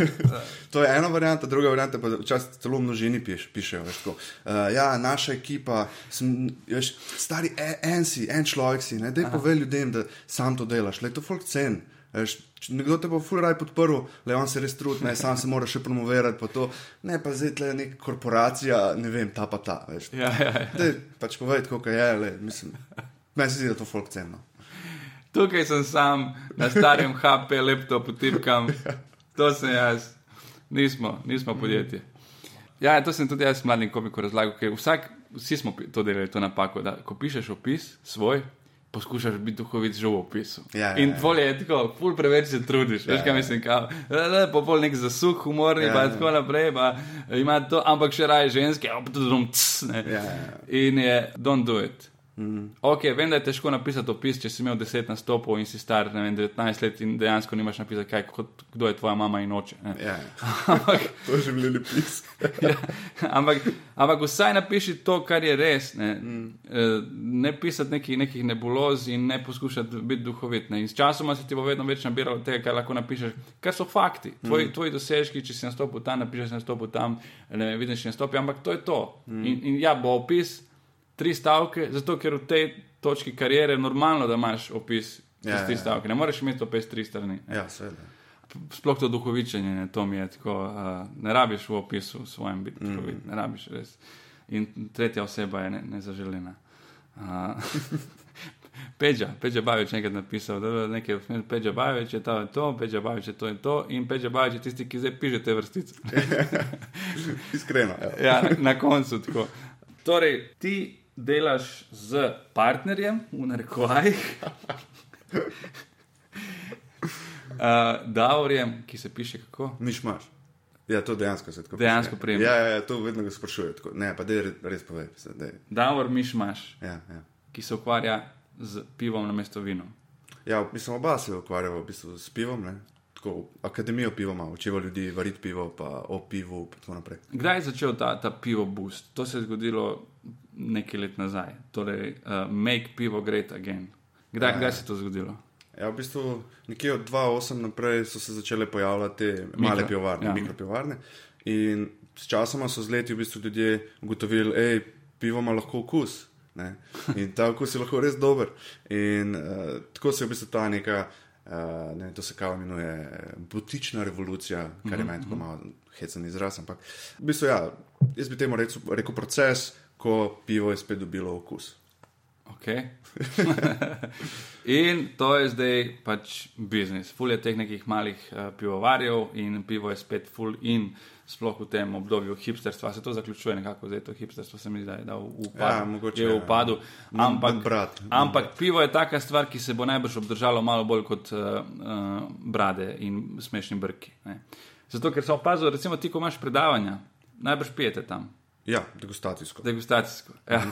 To je ena varianta, druga varianta pa včasih celo v množini piš, pišejo. Veš, tako, uh, ja, naša ekipa, sem, veš, stari e- en si, en človek si, ne dej povej ljudem, da sam to delaš, le to folk cen. Veš, nekdo te bo ful raj podprl, le on se res trudi, ne, sam se mora še promovirati, pa to, ne pa zdaj tle neka korporacija, ne vem, ta pa ta. Veš. ja, ja, ja. Dej, pač povej, kako je, le, mislim, meni se zdi, da je to folk cenno. Tukaj sem sam na starem HP laptopu, tipkam, to sem jaz, nismo, nismo podjetje. Ja, to sem tudi jaz mladim komikom razlagal, ker vsak, vsi smo to delali, to napako, da ko pišeš opis svoj. Poskušaš biti duhovit že v opisu. Ja, ja, in ja. bolje je tako, ful preveč se trudiš. Veš, Ja, kaj ja. mislim, kao, le, pa pol nek zasuk, humorni, Ja, pa ja. tako naprej, pa ima to, ampak še raje ženske, op, tudi dom, cs, ne. Ja, ja, ja. In je, don't do it. Mm. Ok, vem, da je težko napisati opis, če si imel 10 nastopov in si star vem, 19 let in dejansko nimaš napisati, kaj, kot, kdo je tvoja mama in oče. ne. Ja, ja. Ampak, to že bili pis. ja, ampak, ampak vsaj napiši to, kar je res. Ne, mm. ne pisati nekih, nekih nebuloz in ne poskušati biti duhovit. Ne. In s časoma se ti bo vedno več nabiralo tega, kar lahko napišeš, kar so fakti. Tvoji, Mhm. mm. tvoji dosežki, če si nastopil tam, napišeš nastopil tam, ne vidiš nastopi, ampak to je to. Mm. In, in ja, bo opis tri stavke, zato ker v tej točki karijere je normalno, da imaš opis. Ja, Ja, tri ja. stavke, ne moreš imeti opis tri strani. Ja, seveda. Sploh to duhovičenje, ne, to mi je tako, uh, ne rabiš v opisu svojem biti Mm. duhovit, ne rabiš res. In tretja oseba je ne- nezaželena. Uh, Peđa, Peđa Bajovič je enkrat napisal, da je nekaj, Peđa Bajovič je to in to, Peđa Bajovič je to in to, in Peđa Bajovič je tisti, ki zdaj piše te vrstice. Iskreno. Ja. ja, na, na koncu tako. Torej, ti delaš z partnerjem, v narekovajih, uh, Davorjem, ki se piše kako. Miš imaš. Ja, to dejansko se tako Dejansko piše. prijem. Ja, ja, ja, to vedno ga sprašujejo. tako. Ne, pa dej, res povej. Davor Mišmaš, Ja, ja. ki se ukvarja z pivom na mesto vinom. ja, mislim, oba se ukvarjava v bistvu s pivom. Ne? Tako, akademijo piva ima, učiva ljudi variti pivo, pa o pivu in tako naprej. Kdaj je začel ta, ta pivo boost? To se je zgodilo nekaj let nazaj. Torej, uh, make pivo great again. Kdaj, Ja. kdaj se je to zgodilo? Ja, v bistvu nekje od 2008 naprej so se začele pojavljati te male Mikro, pivovarne, ja. ja. mikropivovarne. In s časoma so z leti v bistvu ljudje ugotovili, da pivo ima lahko okus. Ne? In ta okus je lahko res dober. In uh, tako se je v bistvu ta neka, uh, ne, to se kao imenuje, butična revolucija, kar je meni tako malo hecen izraz. Ampak v bistvu, ja, jaz bi temu rekel, rekel proces, ko pivo je spet dobilo okus. Okay. in to je zdaj pač biznis. Ful je teh nekih malih uh, pivovarjev in pivo je spet full in. Sploh v tem obdobju hipsterstva se to zaključuje, nekako zdaj to hipsterstvo se mi zdi, da upadu. Ja, mogoče, je v ja. upadu. Ampak, brat. ampak pivo je taka stvar, ki se bo najbrž obdržalo malo bolj kot uh, uh, brade in smešni brki. Ne. Zato, ker sem opazil, recimo ti, ko imaš predavanja, najbrž pijete tam. Ja, degustacijsko. Degustacijsko. Ja.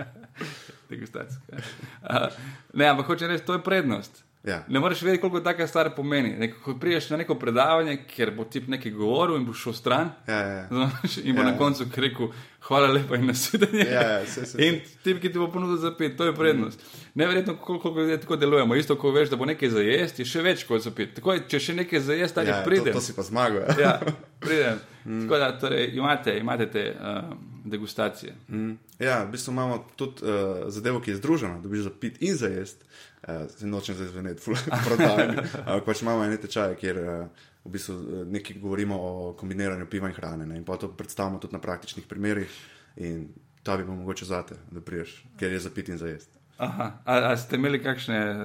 Degustacijsko. Ja. Uh, ne, ampak hoče reči, to je prednost. Ja. Ne moreš vedeti, koliko taka stvar pomeni. Neko, ko priješ na neko predavanje, kjer bo tip nekaj govoril in bo šel stran. Ja, ja, ja. Znaš, in bo Ja. na koncu rekel, hvala lepa in nasvidenje. Ja, ja, saj, saj, In tip, ki ti bo ponudil za pet, to je prednost. Neverjetno, koliko ljudje tako delujemo. Isto, ko veš, da bo nekaj za jesti, je še več kot za pet. Tako je, če še nekaj za jesti, ali ja, pride. to, to si pa zmagal. Ja. Ja. pridem. Mm. Tako da torej, imate, imate te uh, degustacije. Mm. Ja, v bistvu imamo tudi uh, zadevo, ki je združena, da bi za pit in za jesti. Uh, se nočem zdaj zveneti, prodajati. Ampak pač imamo ene tečaje, kjer uh, v bistvu nekaj govorimo o kombiniranju piva in hrane. Ne? In pa to predstavimo tudi na praktičnih primerih. In ta bi bil mogoče zate, da priješ, ker je za pit in za jesti. Aha. A, a ste imeli kakšne uh,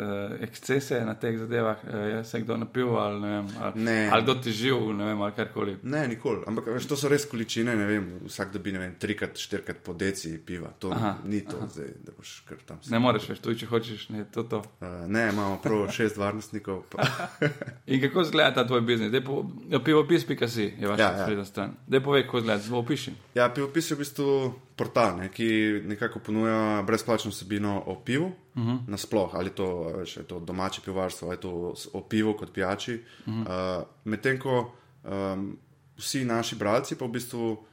ekscese na teh zadevah, uh, je se kdo napil ali ne, vem, ali, Ne. ali kdo ti živ, ne vem, ali karkoli. Ne, nikoli. Ampak veš, to so res količine. ne Vem, vsak dobi ne vem, trikrat, štirikrat po deci piva. To Aha, ni to, aha. Zdaj, da boš kar tam. Ne moreš več, tudi če hočeš, ne, to to. Uh, ne, imamo prav šest varnostnikov. Pa, In kako izgleda ta tvoj biznis? Dej po- ja, Pivopis.si je vaša Ja, ja. spletna stran. Dej povej, kako izgleda, zelo opiši. ja, pivopis je v bistvu portal, ne, ki nekako ponuja brezplačno vsebino o pivu. Uh -huh. Nasploh, ali to, veš, je to domače pivarstvo, ali je to o pivu kot pijači. Uh -huh. uh, Medtem ko um, vsi naši bralci pa v bistvu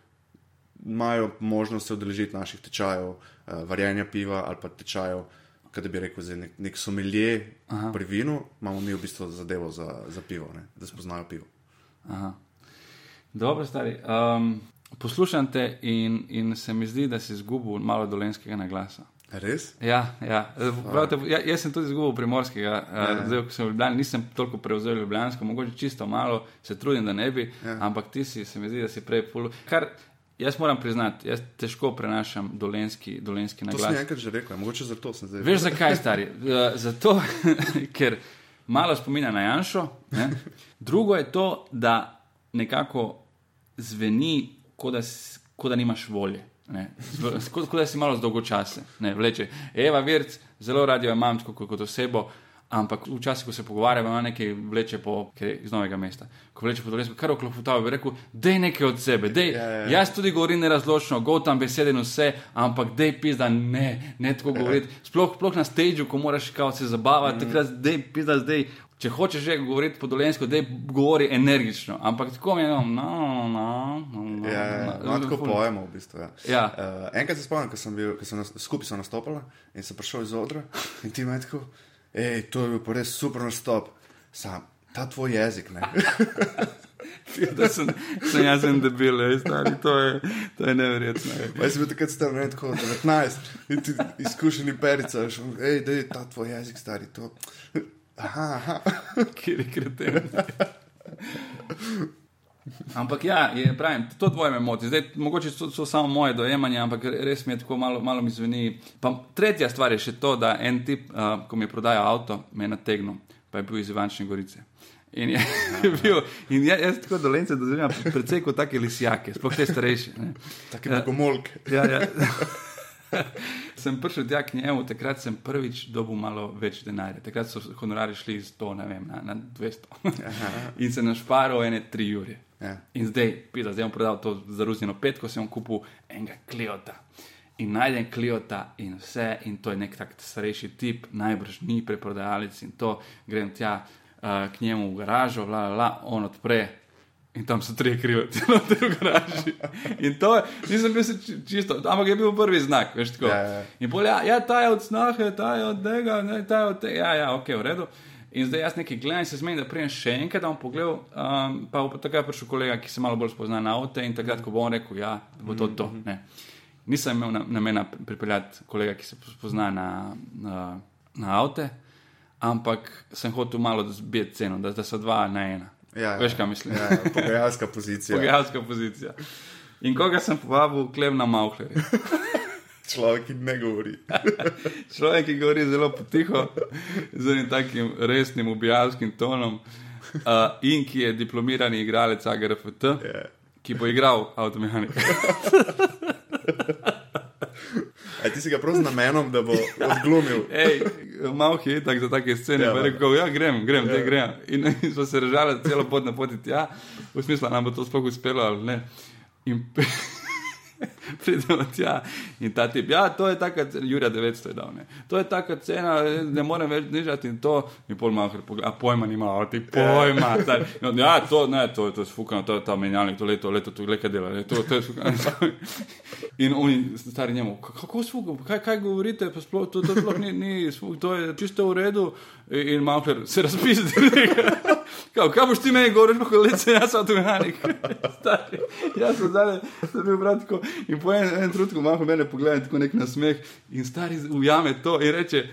imajo možnost se udeležiti naših tečajev, uh, varjenja piva ali pa tečajev, kaj bi rekel, nek, nek somelje pri vinu, imamo mi v bistvu zadevo za, za pivo, ne, da spoznajo pivo. Aha. Dobro, stari. Um, poslušam te in, in se mi zdi, da si izgubil malo dolenskega naglasa. Res? Ja, ja. Pravite, ja, jaz sem tudi izgubil primorskega, ja. zdaj, ko sem v Ljubljani, nisem toliko prevzel ljubljansko, mogoče čisto malo, se trudim, da ne bi, ja. ampak ti si, se mi zdi, da si prej pol. Kar jaz moram priznati, jaz težko prenašam dolenski, dolenski To sem naglas. enkrat že rekel, mogoče zato sem zdaj. Veš zakaj, stari? Eh, Zato, ker malo spominja na Janšo. Ne? Drugo je to, da nekako zveni, kot da, kot da nimaš volje. Kot kot da si malo zdolgočasen. Vleče. Eva Virc, zelo radi jo imam tako kot osebo. Ampak včasih, ko se pogovarjamo, ima nekaj vleče po, je iz novega mesta. Ko vleče po dolesku, kar oklopotava, bi rekel, dej nekaj od sebe, dej. Ja, ja, ja. Jaz tudi govorim nerazločno, gotam besede in vse, ampak dej pizda, ne, ne tako govoriti. Sploh, sploh na stage, ko moraš kao se zabavati, mm. takrat dej pizda zdaj. Če hočeš že govoriti po dolensko, dej govori energično. Ampak tako mi je, no, no, no, no, no, Ja, ja, ja. no, No, tako pojemo v bistvu. Ja. Ja. Uh, enkrat se spomnim, ko sem bil, ko sem nas, skupaj sem nastopila in sem prišel iz odra in ti imaš tako, hej, to je bil pa res super nastop. Sam, ta tvoj jezik, ne. Da sem, sem jaz en debil, ej, stari, to je, to je neverjetno. Pa jaz sem bil takrat star, ne tako 19 in ti izkušeni perica, veš, hej, da je ta tvoj jezik, stari, to. Aha. Kjer je kreten. Ampak ja, je, pravim, to dvoje me moti. Zdaj, mogoče so, so samo moje dojemanje, ampak res mi je tako malo, malo mi zveni. Pa tretja stvar je še to, da en tip, uh, ko mi je prodajal avto, me je nategnil, pa je bil iz Ivančne Gorice. In je bil, in ja, jaz tako dolence doživljam predvsej kot take lisjake, sploh te starejše. ne. Taki bogomolk. Ja, ja. sem prišel tja k njemu, takrat sem prvič dobil malo več denarja. Takrat so honorari šli iz 100 ne vem, na, na 200. in sem našparal ene 3 ure. Ja. In zdaj, pisa, zdaj bom prodal to zaruznjeno petko, sem kupil enega kliota. In najdem kliota in vse, in to je nek tak starejši tip, najbrž ni preprodajalec in to grem tja uh, k njemu v garažo, la, la, la, on odpre. In tam so tri krivci na tej garaži. In to je, nisem bil čisto, ampak je bil prvi znak, veš tako. Ja, ja. In bolj, ja, ja, ta je od snahe, ta je od tega, ne, ta je od tega, ja, ja, ok, v redu. In zdaj jaz nekaj gledam, in se zmenim, da prijem še enkrat, da bom pogledal. Um, pa bo takrat prišel kolega, ki se malo bolj spozna na avto in takrat, ko bo on rekel, ja, bo to to. Ne. Nisem imel na- namena pripeljati kolega, ki se spozna na, na, na avto, ampak sem hotel malo zbiti ceno, da, da so dva na ena. Ja, ja. Veš, kaj mislim? Ja, ja, pogajalska pozicija. Pogajalska pozicija. In koga sem povabil, klem na Mauhlerja. Človek, ki ne govori. Človek, ki govori zelo potiho, z enim takim resnim ubijalskim tonom, uh, in ki je diplomirani igralec AGRFT, Ja. ki bo igral avtomehanika. A ti si ga prav z namenom, da bo odglumil. Ej, malo je tako za take scene. Ja, Ja, rekel, ja, grem, grem, ja. grem. In, in smo se režali celo pot na poti tja, v smislu, nam bo to sploh uspelo ali ne. In, pridemo tja in ta tip, ja, to je taka, Jurija 900 je dal, ne. To je taka cena, ne morem več nižati in to, in pol mahar, a pojma nima, ti pojma. Tar, no, ja, to, ne, to, to je sfukano, to je ta menjalnik, to leto, leto, to je dela, ne, to, to je sfukano. In oni, stari njemu, kako sfukano, kaj, kaj govorite, pa sploh, to, to sploh ni, ni sfukano, to je čisto v redu in mahar se razpizdi. Kao, kaj boš ti meni govoril, kako leče, jaz sem avtomehanik. jaz sem zdaj, sem bil bratko. In po enem en trenutku malo mene pogleda, tako nek nasmeh in stari ujame to in reče.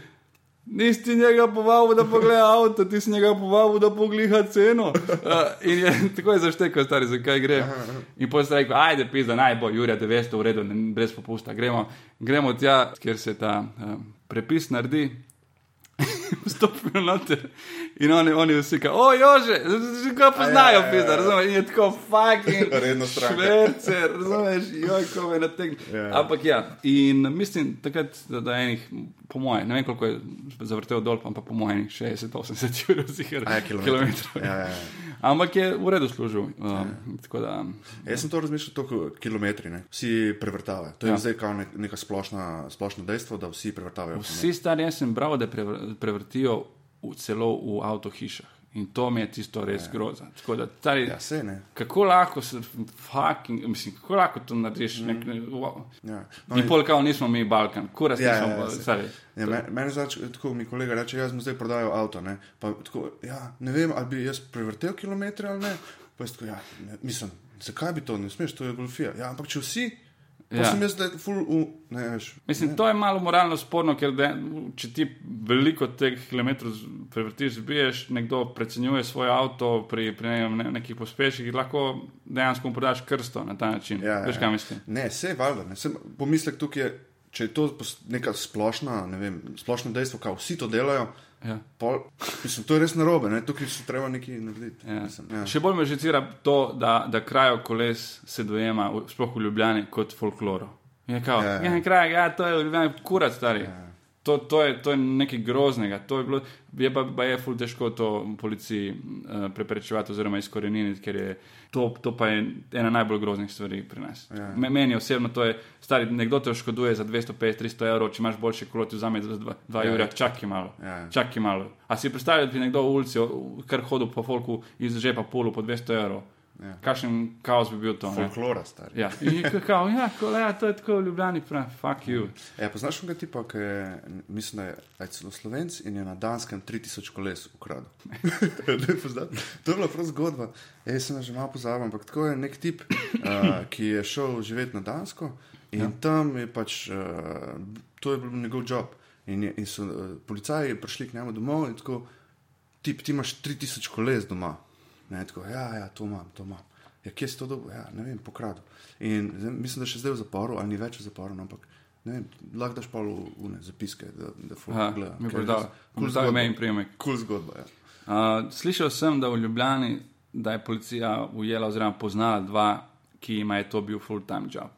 Nisi njega povabil, da pogleda avto, ti si njega povabil, da pogleda ceno. Uh, in je tako je zaštekel, stari, zakaj gre. In potem je rekel, ajde, pisa, naj bo, Jurija, 900, v redu, brez popusta. Gremo, gremo tja, kjer se ta um, prepis naredi. Vstopijo noter in oni, oni vsi, ki, o, jože, že ga poznajo, ja, ja, ja. razumeš, in je tako fucking. Redno stran. Šverce, razumeš, joj, ko me nategne. Ja. Ampak ja, in mislim, takrat, da, da enih, po moje, ne vem koliko je zavrtel dol, ampak po moje, 60-80 ur, zihar, kilometrov. Ja, ja, ja. Ampak je v redu služil. Um, ja. da, Jaz sem to razmišljal, tako kilometri, ne? vsi prevrtavajo. To je ja. zdaj kao neka splošna, splošno dejstvo, da vsi prevrtavajo. Vsi stari, jaz sem bral, da prevrtijo v, celo v avtohišah. In to mi je tisto res ja. grozno. Ja, kako lahko se, fucking, mislim, kako lahko to narediš? Mm. Nek, ne, wow. ja. no, in pol, kao nismo mi Balkan, kuras ja, nismo. Ja, ja, ja, Meni me zač, tako mi kolega reče, jaz mu zdaj prodajam avto. Ne, pa, tako, ja, ne vem, ali bi jaz prevrtel kilometre ali ne. Pa jaz tako, ja, ne, mislim, zakaj bi to, ne smeš, to je golfija. Ja, ampak če vsi. Ja. Sem jaz zdaj full u, ne veš. Mislim, ne. to je malo moralno sporno, ker de, če ti veliko teh kilometrov prevrtiš, zbiješ, nekdo precenjuje svoj avto pri, pri ne, nekih pospeših, lahko dejansko podaš krsto na ta način. Ja, veš, kaj mislim? Ne, vse je valjda. Pomislek tukaj je, če je to neka splošna, ne vem, splošno dejstvo, kao vsi to delajo. Ja. Pol, mislim, to je res narobe, ne? tukaj se treba nekaj narediti. Ja. Mislim, ja. Še bolj me žecira to, da, da krajo koles se dojema, sploh v Ljubljani, kot folkloro. Je kao, ja, ja. kraj, ja, to je v Ljubljani, kurat stari. Ja. To, to, je, to je nekaj groznega. Je, bilo, je pa, pa je fulj težko to policiji uh, preprečevati oziroma izkoreniniti, ker je to, to pa je ena najbolj groznih stvari pri nas. Ja. Meni osebno to je, stari, nekdo te oškoduje za 250-300 evrov, če imaš boljše kolo, ti vzame za 2 ja. ura, čakaj malo. Ja. Čakaj malo. A si predstavljaj, da bi nekdo v ulici, kar hodil po folku iz žepa polu po 200 evrov. Ja. Kakšen kaos bi bil to? Folklora, star. Ja, kao, ja, kole, ja, to je tako v Ljubljani, prav, fuck you. Ja, poznaš ga tipa, ki je, mislim, da je celo slovenc in je na Danskem 3000 koles ukradel. to je bila prav zgodba. Ja, jaz sem že malo pozabil, ampak tako je nek tip, uh, ki je šel živeti na Dansko in ja. tam je pač, uh, to je bil njegov job. In, je, in so uh, policaji prišli k njemu domov in tako, tip, ti imaš 3000 koles doma. Ne, tako, ja, ja, to imam, to imam. Ja, kje si to dobil? Ja, ne vem, pokradu. In zdaj, mislim, da še zdaj v zaporu, ali ni več v zaporu, no, ampak ne vem, lahko daš pa v une zapiske, da, da fuck gleda. Mi predal, kul zgodba, ime in prijemek. Kul zgodba, ja. Uh, slišal sem, da v Ljubljani, da je policija ujela oziroma poznala dva, ki ima je to bil full-time job.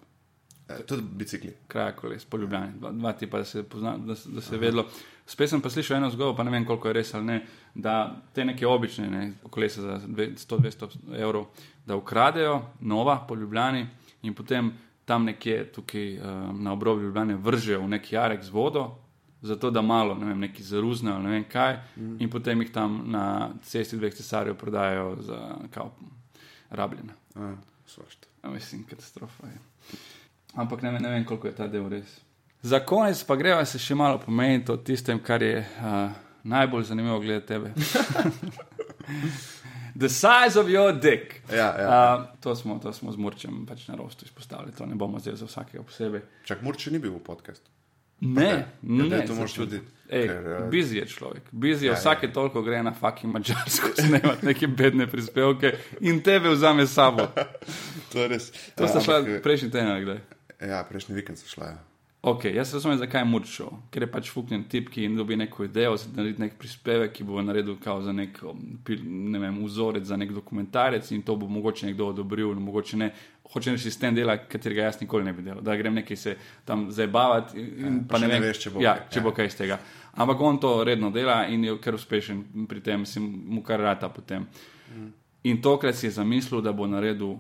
E, tudi bicikli. Kraj koles, po Ljubljani. Dva, dva tipa, da se, pozna, da, da se je vedlo. Spet sem pa slišal eno zgodbo, pa ne vem, koliko je res ali ne, da te neke obične, ne, kolesa za 100-200 evrov, da ukradejo nova po Ljubljani in potem tam nekje tukaj um, na obrobju Ljubljane vržejo v neki jarek z vodo, zato da malo, ne vem, neki zaruznejo, ne vem kaj, mm. in potem jih tam na cesti dveh cesarjev prodajo za kao rabljene. Mislim, katastrofa je. Ampak ne, ne vem, koliko je ta del res. Za konec pa greva se še malo pomeniti o tistem, kar je uh, najbolj zanimivo glede tebe. The size of your dick. Ja, ja. Uh, to, smo, to smo z Murčem pač na rostu izpostavili, to ne bomo zdaj za vsakega posebej. Čak Murče ni bil v podkastu. Ne, okay. ne, ne, to moraš čutiti. Uh... Bizi je človek, bizi je, ja, vsake ja. toliko gre na fucking mačarsko, snemati neke bedne prispevke in tebe vzame s sabo. to je res. To ja, sta šla prejšnji teden, kdaj? Ja, prejšnji vikend so šla. Ja. Ok, jaz razumem, zakaj je murčil, ker je pač fuknjen tip, ki dobi neko idejo, da naredi nek prispevek, ki bo naredil za nek ne vem, vzorec za nek dokumentarec in to bo mogoče nekdo odobril, mogoče ne. Hoče reči, sistem dela, katerega jaz nikoli ne bi delal, da grem nekaj se tam zabavati. Ja, pa ne, ne veš, če bo, ja, če ja. bo kaj iz tega. Ampak on to redno dela in je kar uspešen pri tem, si mu kar rata potem. Mm. In tokrat si je zamislil, da bo naredil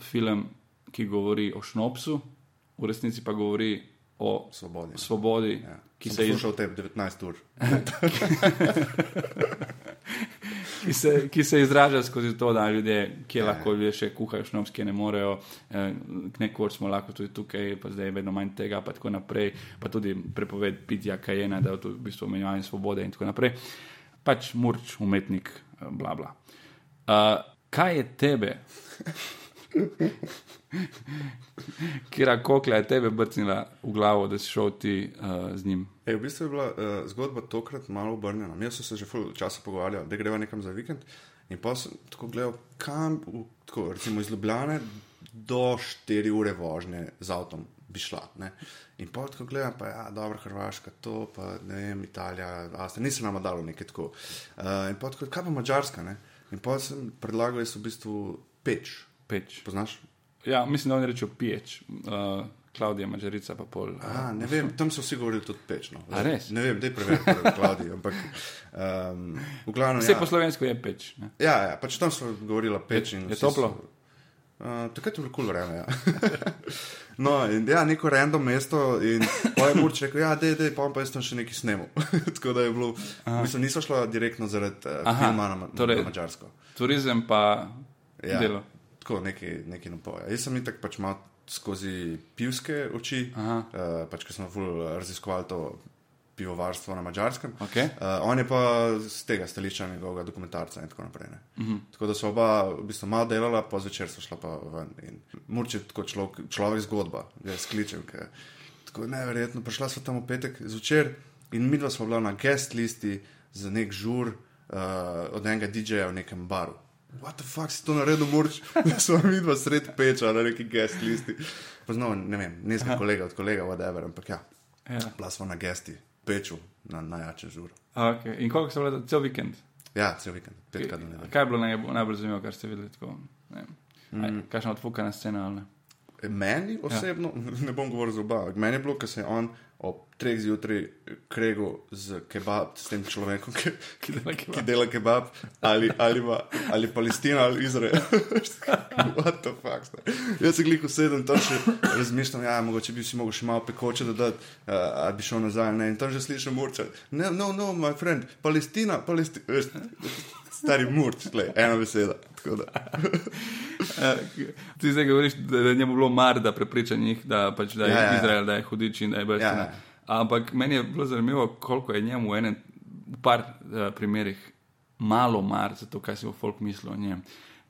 film, ki govori o šnopsu v resnici pa govori o Svobodi. svobodi, Ja. ki, Sem se iz, poslušal te 19 ur. ki, se, ki se izraža skozi to, da ljudje, ki Ja. lahko ljudje še kuhajo šnops, ki ne morejo, eh, nekor smo lahko tudi tukaj, pa zdaj je vedno manj tega, pa tako naprej, pa tudi prepoved pitja kajena, da je to v bistvu omenjevanje svobode in tako naprej. Pač murč, umetnik, eh, bla bla. Uh, kaj je tebe? Kira kokla je tebe brcnila v glavo, da si šel ti uh, z njim? Ej, v bistvu je bila uh, zgodba tokrat malo obrnjena. Mi smo se že ful časa pogovarjali, da greva nekam za vikend. In pa sem tako gledal, kam, v, tako, recimo iz Ljubljane do 4 ure vožnje z avtom bi šla. Ne? In pa tako gledam, pa ja, dobro, Hrvaška, to pa ne vem, Italija, Avstrija, nisem nama dalo nekaj tako. Uh, in pa tako, kaj pa Mačarska, ne? In pa sem predlagal, jaz v bistvu peč. Peč. Poznaš? Ja, mislim, da oni rečejo piječ. Uh, Klaudija, mačarica pa pol. A, ne vem, tam so vsi govorili tudi pečno. A res? Ne vem, da je preveč Klaudij, ampak um, v glavnem. Vse ja, po slovensko je peč. Ne? ja, ja, pač tam so govorila peč. in Je toplo? So, uh, takrat je bilo kul vreme. Ja. no, in ja, neko random mesto in je Murč rekel, ja, dej, dej, pa, pa jaz tam še nekaj snemal. Tako da je bilo, mislim, niso šla direktno zaradi uh, Aha, filma na, na, torej- na Mačarsko. Turizem pa Ja. delo. Tako nekaj, nekaj napoja. Jaz sem itak pač mal skozi pivske oči, Aha. uh, pač ker smo raziskovali to pivovarstvo na Mačarskem. Okay. Uh, on je pa z tega stališča njegovega dokumentarca in tako naprej. Uh Mhm. -huh. Tako da so oba v bistvu malo delala, pa zvečer so šla pa ven. In Murče je tako človek, človek zgodba, je skličem, ker tako je neverjetno. Prišla sva tam v petek zvečer in midva smo bila na guest listi za nek žur uh, od enega DJ-ja v nekem baru. What the fuck si to naredil, Murč? Da smo mi dva sred peča na neki guest listi. Poznamo, ne vem, nisem kolega od kolega, whatever, ampak ja, Ja. bila smo na gesti, peču, na najjačem žuru. Okay. In koliko ste bili cel vikend? Ja, cel vikend, petkrat na nedeljo. Kaj je bilo najbolj, najbolj zanimivo, kar ste videli? Tako, ne vem. Aj, Mm. Kakšna odfukana scena ali ne? Meni osebno, ja. ne bom govoril za oba, meni je bilo, ker se je on ob treh zjutraj kregel z kebab, s tem človekom, ki, Ki dela kebab. ki dela kebab, ali, ali, pa, ali Palestina ali Izrael. What the fuck? Stari. Jaz se gliko sedem, tam še razmišljam, ja, mogoče bi si mogel še malo pekoče dodati, uh, ali bi šel nazaj. Ne? In tam že slišim murčati. No, no, no, my friend, Palestina, Palestina. Stari murč, tle, ena beseda. Ti zdaj govoriš, da da je njemu bilo mar, da prepriča njih, da, pač, da je Ja, ja, ja. Izrael, da je hudič in da je brez Ja, ja. Ampak meni je bilo zanimivo, koliko je njemu v enem, v par uh, primerih malo mar za to, kaj si bo folk mislil o njem.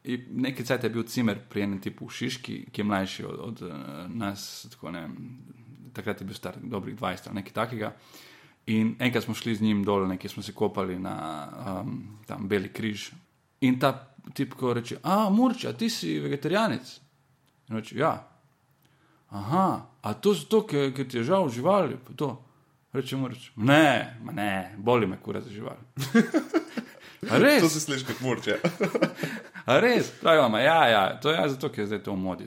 In Nekaj cajt je bil cimer pri enem tipu v Šiški, ki je mlajši od, od uh, nas, tako ne, takrat je bil star dobrih 20 ali nekaj takega. In enkrat smo šli z njim dol, nekaj smo se kopali na um, tam Beli križ. In ta tip, ko reče: A, Murča, ti si vegetarijanec. In reče: Ja. Aha, a to zato, ker, ker ti je žal živali. pa to?" Reče Murč: Ne, ne, boli me kura za živali. Res? To se sliši kot murč. Ja. Res, pravi vam, ja, ja, to je ja, zato, ker je zdaj to v modi,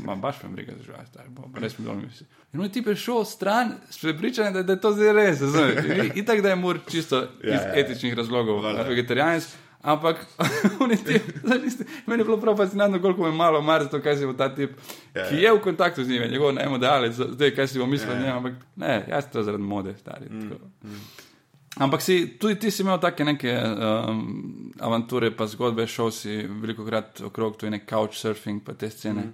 ma baš me briga za živali, stari, bo, res mi dol misli. In on je ti prišel stran s prepričanjem, da, da je to zdaj res, razumete? In tako da je mur čisto Ja, iz ja. etičnih razlogov Valjda. vegetarijanec, ampak on je ti, zdaj niste- meni je bilo prav fascinantno, koliko me malo mar za to, kaj si bo ta tip, Ja, ki ja. je v kontaktu z njim, je njegov najmodalec, zdaj kaj si bo mislil Ja, ja. njem, ampak ne, jaz to zaradi mode, stari. tako. Ampak si, tudi ti si imel take neke um, avanture, pa zgodbe, šel si veliko krat okrog, to je nek couchsurfing, pa te scene. Mm.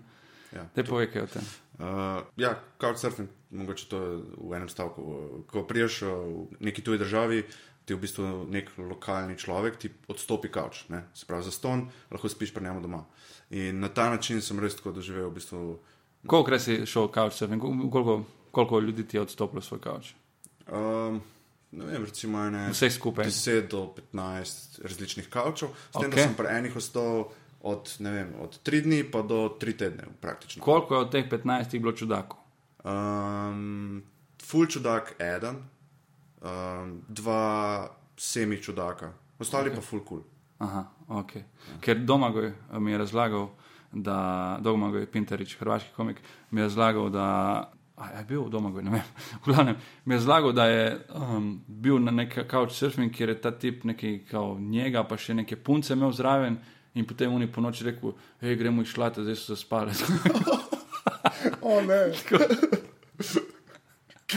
Ja. Te povej kaj o tem. Uh, ja, couchsurfing, mogoče to v enem stavku. Ko priješ uh, v neki tuji državi, ti v bistvu nek lokalni človek ti odstopi kavč, ne? se pravi za ston, lahko spiš pri njemu doma. In na ta način sem res tako doživel v bistvu. Koliko krat si šel couchsurfing, koliko, koliko ljudi ti je odstopilo svoj couch? Um, ne vem, recimo ene Vseh skupaj. 10 do 15 različnih kavčev, s tem, Ok. da sem pri enih ostal od, ne vem, od 3 dni pa do 3 tedne praktično. Koliko je od teh 15 bilo čudakov? Um, ful čudak, eden, um, dva semi čudaka, ostali okay. pa ful kul. Cool. Aha, ok. Ker Domagoj eh, mi je razlagal, da Domagoj Pinterič, hrvaški komik, mi je razlagal, da. A je bil Domagoj, ne vem. V glavnem, mi je razlagal, da je um, bil na neki couchsurfing, kjer je ta tip nekaj kao njega, pa še neke punce imel zraven in potem oni po noči rekel, hej, gremo išlati, zdaj so zaspali. O ne.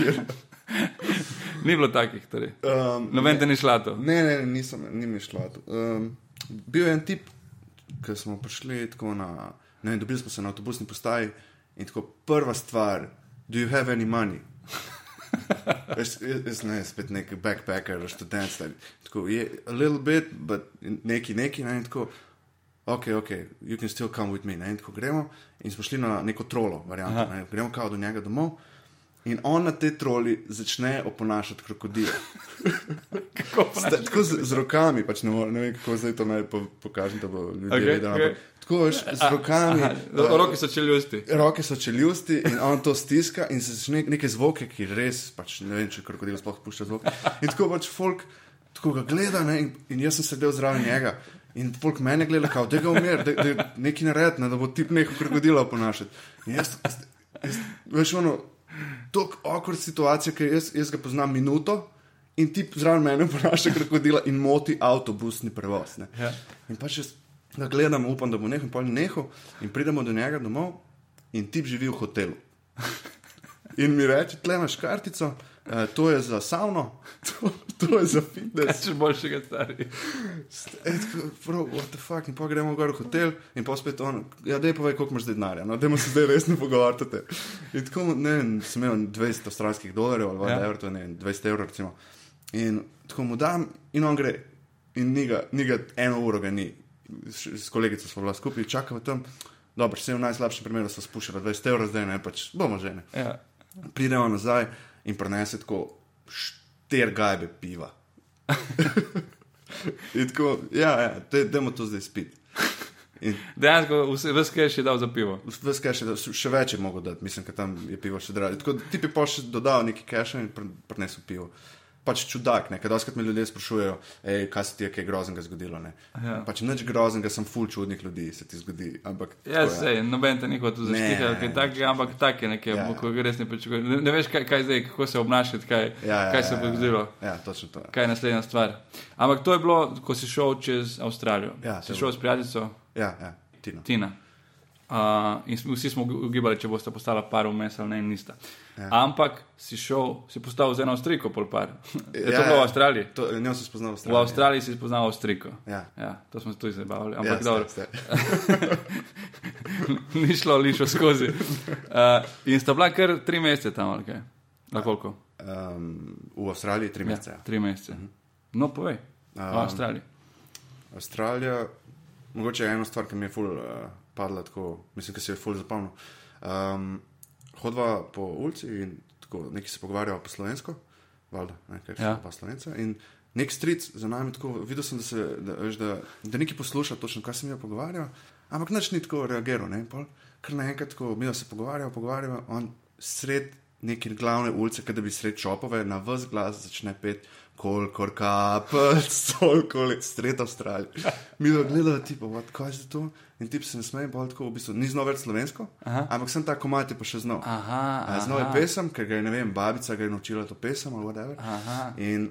Ni bilo takih, torej. Um, Noben te ni šla to. Ne, ne, nisem, ni mi šlo. to. Um, bil je en tip, ki smo prišli tako na. Ne vem, dobili smo se na avtobusni postaji in tako prva stvar, do you have any money? Veš, jaz, ne, spet nek backpacker, študent, stari. tako je a little bit, but neki, neki, ne, in tako. Ok, ok, you can still come with me. Ne, in tako gremo in smo šli na neko trolo, varianto, ne, gremo kao do njega domov. In on na tej troli začne oponašati krokodile. Sta, tako z, z rokami, pač ne, ne vem, kako zdaj to naj po, pokažem, da bo ljudje okay, vedeli. Okay. Tako veš, z rokami. Aha, eh, roke so čeljusti. Roke so čeljusti in on to stiska in se začne neke zvoke, ki res, pač ne vem, če krokodil sploh pušča zvok. In tako pač folk, tako ga gleda ne, in, in jaz sem sedel zraven njega. In folk mene gleda, kao, da ga umir, da, da nekaj naredi, ne, da bo tip neko krokodila oponašati. In jaz, jaz, jaz veš, ono, tako okor situacija, ker jaz, jaz ga poznam minuto in tip zraven mene oponaša krokodila in moti avtobusni prevoz. Ne. Ja. In pač jaz ga gledam, upam, da bo nehal, pol nehal, in pridemo do njega domov, in tip živi v hotelu. In mi reče, tle imaš kartico, eh, to je za savno, to, to je za fitness. Če boljšega stari. Prav, what the fuck, in pa gremo gor v hotel, in pa spet on, ja, dej povej, koliko imaš denarja, no, dajmo se zdaj resno pogovarjati. In tako, ne vem, sem imel 200 avstralskih dolarjev ali Ja. whatever, to je ne, vem, 20 evrov, recimo. In tako mu dam, in on gre. In ni ga, ni ga eno uro ga ni. S, kolegico smo bila skupaj, čakamo tam. Dobro, vse v najslabšem primeru so spuščali 20 evrov, zdaj ne, pač bomo že ne. Ja. Pridemo nazaj in prenese tako štir gajbe piva. in tako, ja, ja dajmo to zdaj spiti. In Dejansko vse, vse kaj še dal za pivo. Ves cache, da še več je mogel dati, mislim, da tam je pivo še drago. Tako ti bi pa še dodal neki cache in pr- prinesel pivo. Pač čudak, ne, kadar me ljudje sprašujejo, ej, kaj se ti je kaj groznega zgodilo. Ne. Ja. Pač nič groznega, sem full čudnih ljudi, se ti zgodi. Ampak, Ja, tako sej, noben te ni hotel Ne. zaščititi, kaj takega, ampak take neke, Ja. ja. ko res ne pričakuješ. Ne, ne veš, kaj, kaj zdaj, kako se obnašati, kaj, Ja, ja, kaj se ja, bo ja, zgodilo. Ja, točno to. je. Kaj je naslednja stvar? Ampak to je bilo, ko si šel čez Avstralijo. Ja, si šel s prijateljico Ja, ja, Tina. Tina. Uh, in vsi smo ugibali, če boste postala par vmes ali ne, in nista. Ja. Ampak si šel, si postal z eno Avstrijko, pol par. Je to Ja, bilo v ja. Avstraliji? To, njo sem spoznal v V Avstraliji. Avstraliji si spoznal Avstrijko. Ja. Ja, to smo se tudi zabavali. Ja, Ampak ste, dobro, ste. ni šlo lišo skozi. Uh, in sta bila kar tri mesece tam, ali kaj? Na koliko? Um, v Avstraliji tri mesece. Ja, Ja. tri mesece. No, povej. V Um, Avstraliji. Avstralija, mogoče je ena stvar, ki mi je ful uh, padla tako, mislim, da se je ful zapomnil. Um, hodva po ulici in tako, neki se pogovarjajo po slovensko, valjda, ne, ker Ja. pa slovenca. In nek stric za nami, tako, videl sem, da se, da, veš, da, da neki posluša točno, kaj se mi je pogovarjal, ampak nič ni tako reagiral, ne, pol, kar naenkrat, tako, mi se pogovarjamo, pogovarjamo, on sred neke glavne ulice, kot da bi sred šopove, na vse glas začne pet, kolikor kapljic, solkoli, sred Avstralije. Mi smo gledali, tipo, what, kaj je to? In ti se ne smeji, bolj tako, v bistvu, ni znal več slovensko, Aha. ampak sem ta komat je pa še znal. Aha, Znal je aha. pesem, ker ga je, ne vem, babica ga je naučila to pesem ali whatever. Aha. In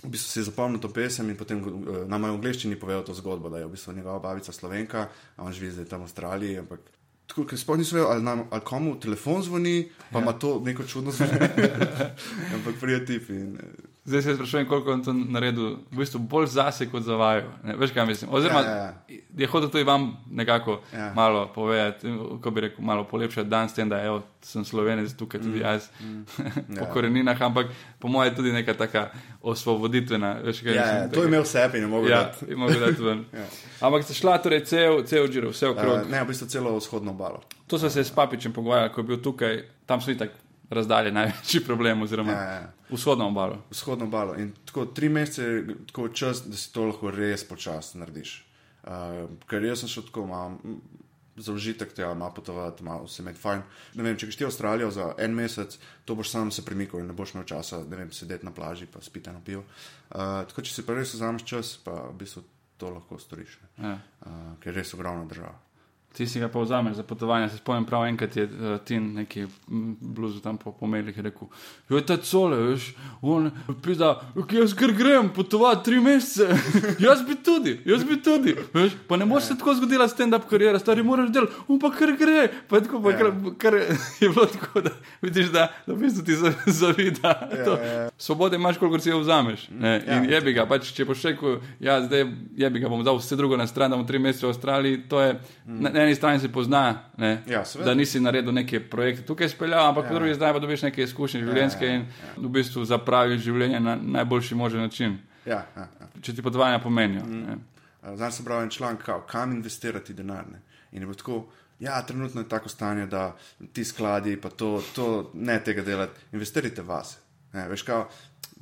v bistvu si je zapomnil to pesem in potem uh, nam je v angleščini povedal to zgodbo, da je v bistvu njegova babica slovenka, a on živi zdaj tam v Avstraliji. Ampak tako, ker sploh nisem vedel, ali, nam, ali komu telefon zvoni, pa ima to neko čudno zvonjenje. ampak prije tip. In, eh, Zdaj se sprašujem, koliko je to naredil, v bistvu bolj zase kot za vaju. Ne, veš, kaj mislim? Oziroma, Ja, ja, je hotel tudi vam nekako Ja. malo povedati, ko bi rekel, malo polepšati dan s tem, da evo, sem slovenec, tukaj tudi jaz po Ja. koreninah, ampak po mojem je tudi neka taka osvoboditvena. Veš, kaj ja, mislim, ja, to je imel vse, in je mogel. Ja, dati. mogel dati ven. Ja. Ampak ste šla torej cel, cel džiro, vse okrog. Uh, ne, v bistvu celo vzhodno obalo. To so se s papičem pogovarjali, ko je bil tukaj, tam so itak razdalje največji problem, oziroma Ja, ja. vzhodno obalo. vzhodno obalo. In tako tri mesece je tako čas, da si to lahko res počasi narediš. Uh, ker jaz sem šel tako, imam za užitek tega, malo potovati, malo se imeti fajn. Ne vem, če greš ti v Avstralijo za en mesec, to boš sam se premikal in ne boš imel časa, ne vem, sedeti na plaži pa spiti eno pivo. Uh, tako, če si pa res vzameš čas, pa v bistvu to lahko storiš. ne. Ja. Uh, ker je res ogromna država. Ti si ga pa vzameš za potovanje. Se spomnim, prav enkrat je uh, ti neki bluzu tam po pomeljih rekel: Jo ta cole, veš, on pisa, ok, jaz kar grem potovati tri mesece, jaz bi tudi, jaz bi tudi. Veš, pa ne moreš se tako zgodila stand-up karijera, stari moraš delati, on pa kar gre. Pa tako, pa, kar, kar je bilo tako, da vidiš, da, da v bistvu ti zavida. Ja, ja. Svobode imaš, koliko si jo vzameš. Ne? In ja. je bi ga, pač, če boš rekel, ja, zdaj je bi ga bom dal vse drugo na stran, da bom tri mesece v Avstraliji, to je. Mm. Ne, eni strani se pozna, ja, da nisi naredil neke projekte tukaj speljal, ampak ja. po drugi strani pa dobiš neke izkušnje življenjske ja, ja, ja. in v bistvu zapraviš življenje na najboljši možen način. Ja, ja, ja. Če ti potovanja pomenijo. Mm. Zdaj sem bral en članek, kam investirati denar. Ne? In je tako, ja, trenutno je tako stanje, da ti skladi, pa to, to ne tega delati, investirajte vase. Ne, veš, kao,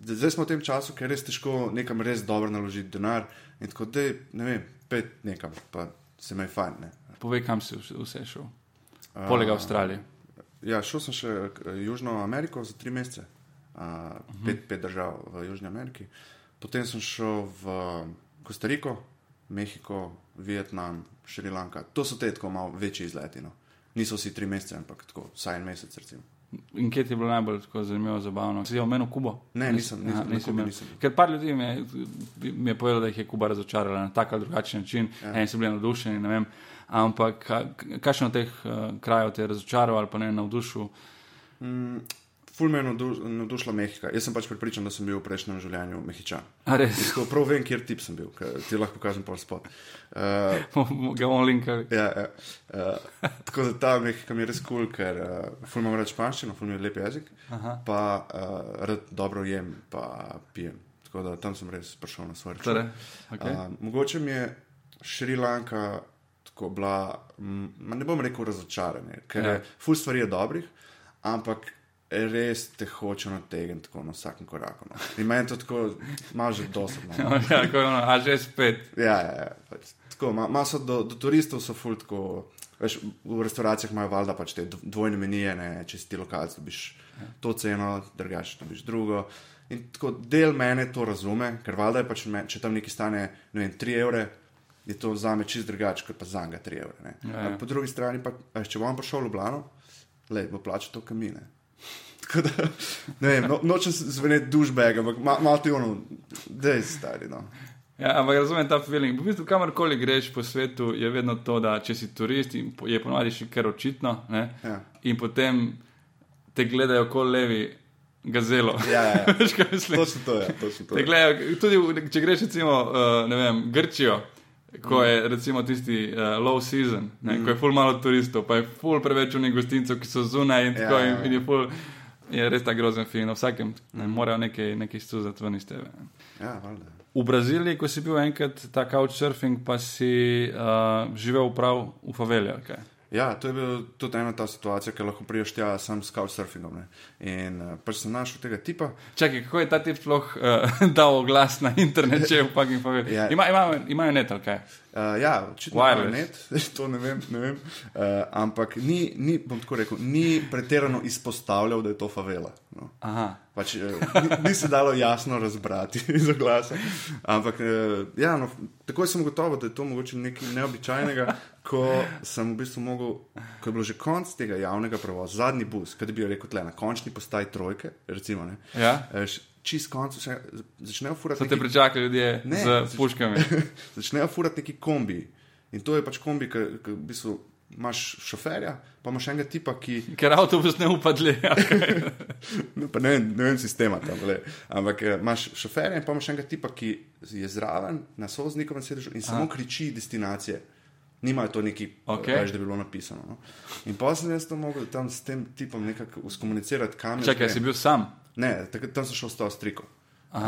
zdaj smo v tem času, ker je res težko nekam res dobro naložiti denar. In tako, da ne vem, pet nekam, pa se mi je fajn. Ne. Povej, kam si vse šel, poleg Avstralije. Ja, šel sem še v Južno Ameriko za tri mesece, uh, uh -huh. pet, pet držav v Južni Ameriki. Potem sem šel v Kostariko, Mehiko, Vietnam, Šrilanka. To so te tako malo večji izleti. No. Niso vsi tri mesece, ampak tako vsaj en mesec. Recimo. In kje ti je bilo najbolj zanimivo, zabavno? Si omenil Kubo? Ne, nisem. nisem, Aha, nisem, nisem. Ker par ljudi mi je, mi je povedalo, da jih je Kuba razočarala na tak ali drugačen način. Ja. Eni so bili navdušeni, ampak kakšno od teh uh, krajev te je razočaralo ali pa ne navdušil? Mm, ful me je navdušila Mehika. Jaz sem pač pripričan, da sem bil v prejšnjem življenju Mehičan. Tako, prav vem, kjer tip sem bil, ti lahko pokažem pol spot. Uh, Ga bom linkal. Ja, ja. Uh, tako da ta Mehika mi je res kul, cool, ker uh, ful imam reč španščino, ful mi je lep jezik, Aha. pa uh, rad dobro jem, pa pijem. Tako da tam sem res prišel na svoj račun. Okay. Uh, mogoče mi je Šrilanka tako bila, m, ne bom rekel razočaranje, ker ja. je ful stvari je dobrih, ampak res te hoče nategniti na vsakem koraku. No. In meni to tako malo že dosadno. No. ja, tako je, a že spet. Ja, ja, ja pač, tako, ma, ma so do, do turistov so ful tako. Veš, v restauracijah imajo valjda pač te dvojne menije, ne, če si ti lokalc, dobiš ja. to ceno, drugače dobiš drugo. In tako del mene to razume, ker valjda je pač, me, če tam nekaj stane, ne vem, 3 evre, je to za me čist drugače, kot pa za njega 3 evre. Ja, ja. Po drugi strani pa, če bom prišel v Ljubljano, le bo plačal to kamine. Da, ne vem, no, nočem zveneti dušbega, ampak malo ma ti ono, da je stari. No. Ja, ampak razumem ta feeling. V bistvu, kamorkoli greš po svetu, je vedno to, da če si turist, je ponovadi še kar očitno. Ja. In potem te gledajo kot levi. Gazelo. Ja, ja, ja. Veš, kaj mislim? Točno to je. Točno to je. Gledajo, tudi če greš, recimo, uh, ne vem, Grčijo, ko je recimo tisti uh, low season, ne, mm. ko je full malo turistov, pa je full preveč unih gostincev, ki so zunaj in ja, tako ja, ja. in je full je res ta grozen film, na vsakem ne, morajo nekaj, nekaj stuzati ven iz tebe. Ja, v Braziliji, ko si bil enkrat ta couchsurfing, pa si uh, živel prav v faveli. Ja, to je bila tudi ena ta situacija, ki lahko priješ tja sam s couchsurfingom. Ne. In uh, pač sem našel tega tipa. Čakaj, kako je ta tip sploh uh, dal oglas na internet, če je v fucking faveli? Ja. Ima, imajo, imajo net? Okay? Uh, ja, očitno je net, to ne vem. Ne vem. Uh, ampak ni, ni, bom tako rekel, ni pretirano izpostavljal, da je to favela. No. Pač, uh, ni, ni se dalo jasno razbrati iz oglasa. Ampak uh, ja, no, takoj sem gotovo, da je to mogoče nekaj neobičajnega, ko sem v bistvu mogel, ko je bilo že konc tega javnega prevoza, zadnji bus, kaj bi rekel, tle, na končni postaji trojke, recimo. Ja. Uh, čist koncu začnejo furati. So te pričakali ljudje ne, z puškami. začnejo furati neki kombi. In to je pač kombi, ki v bistvu imaš šoferja, pa imaš enega tipa, ki. Ker avtobus ne upadli. no, ne, ne vem sistema tam, le. ampak eh, imaš šoferja in pa imaš enega tipa, ki je zraven na soznikovem sedežu in samo Aha. kriči destinacije. Nimajo to neki, okay. več, da bi bilo napisano. No. In pa sem jaz to mogel tam s tem tipom nekako skomunicirati, kam je. Čakaj, si bil sam. Ne, tak, tam sem šel s to striko, uh,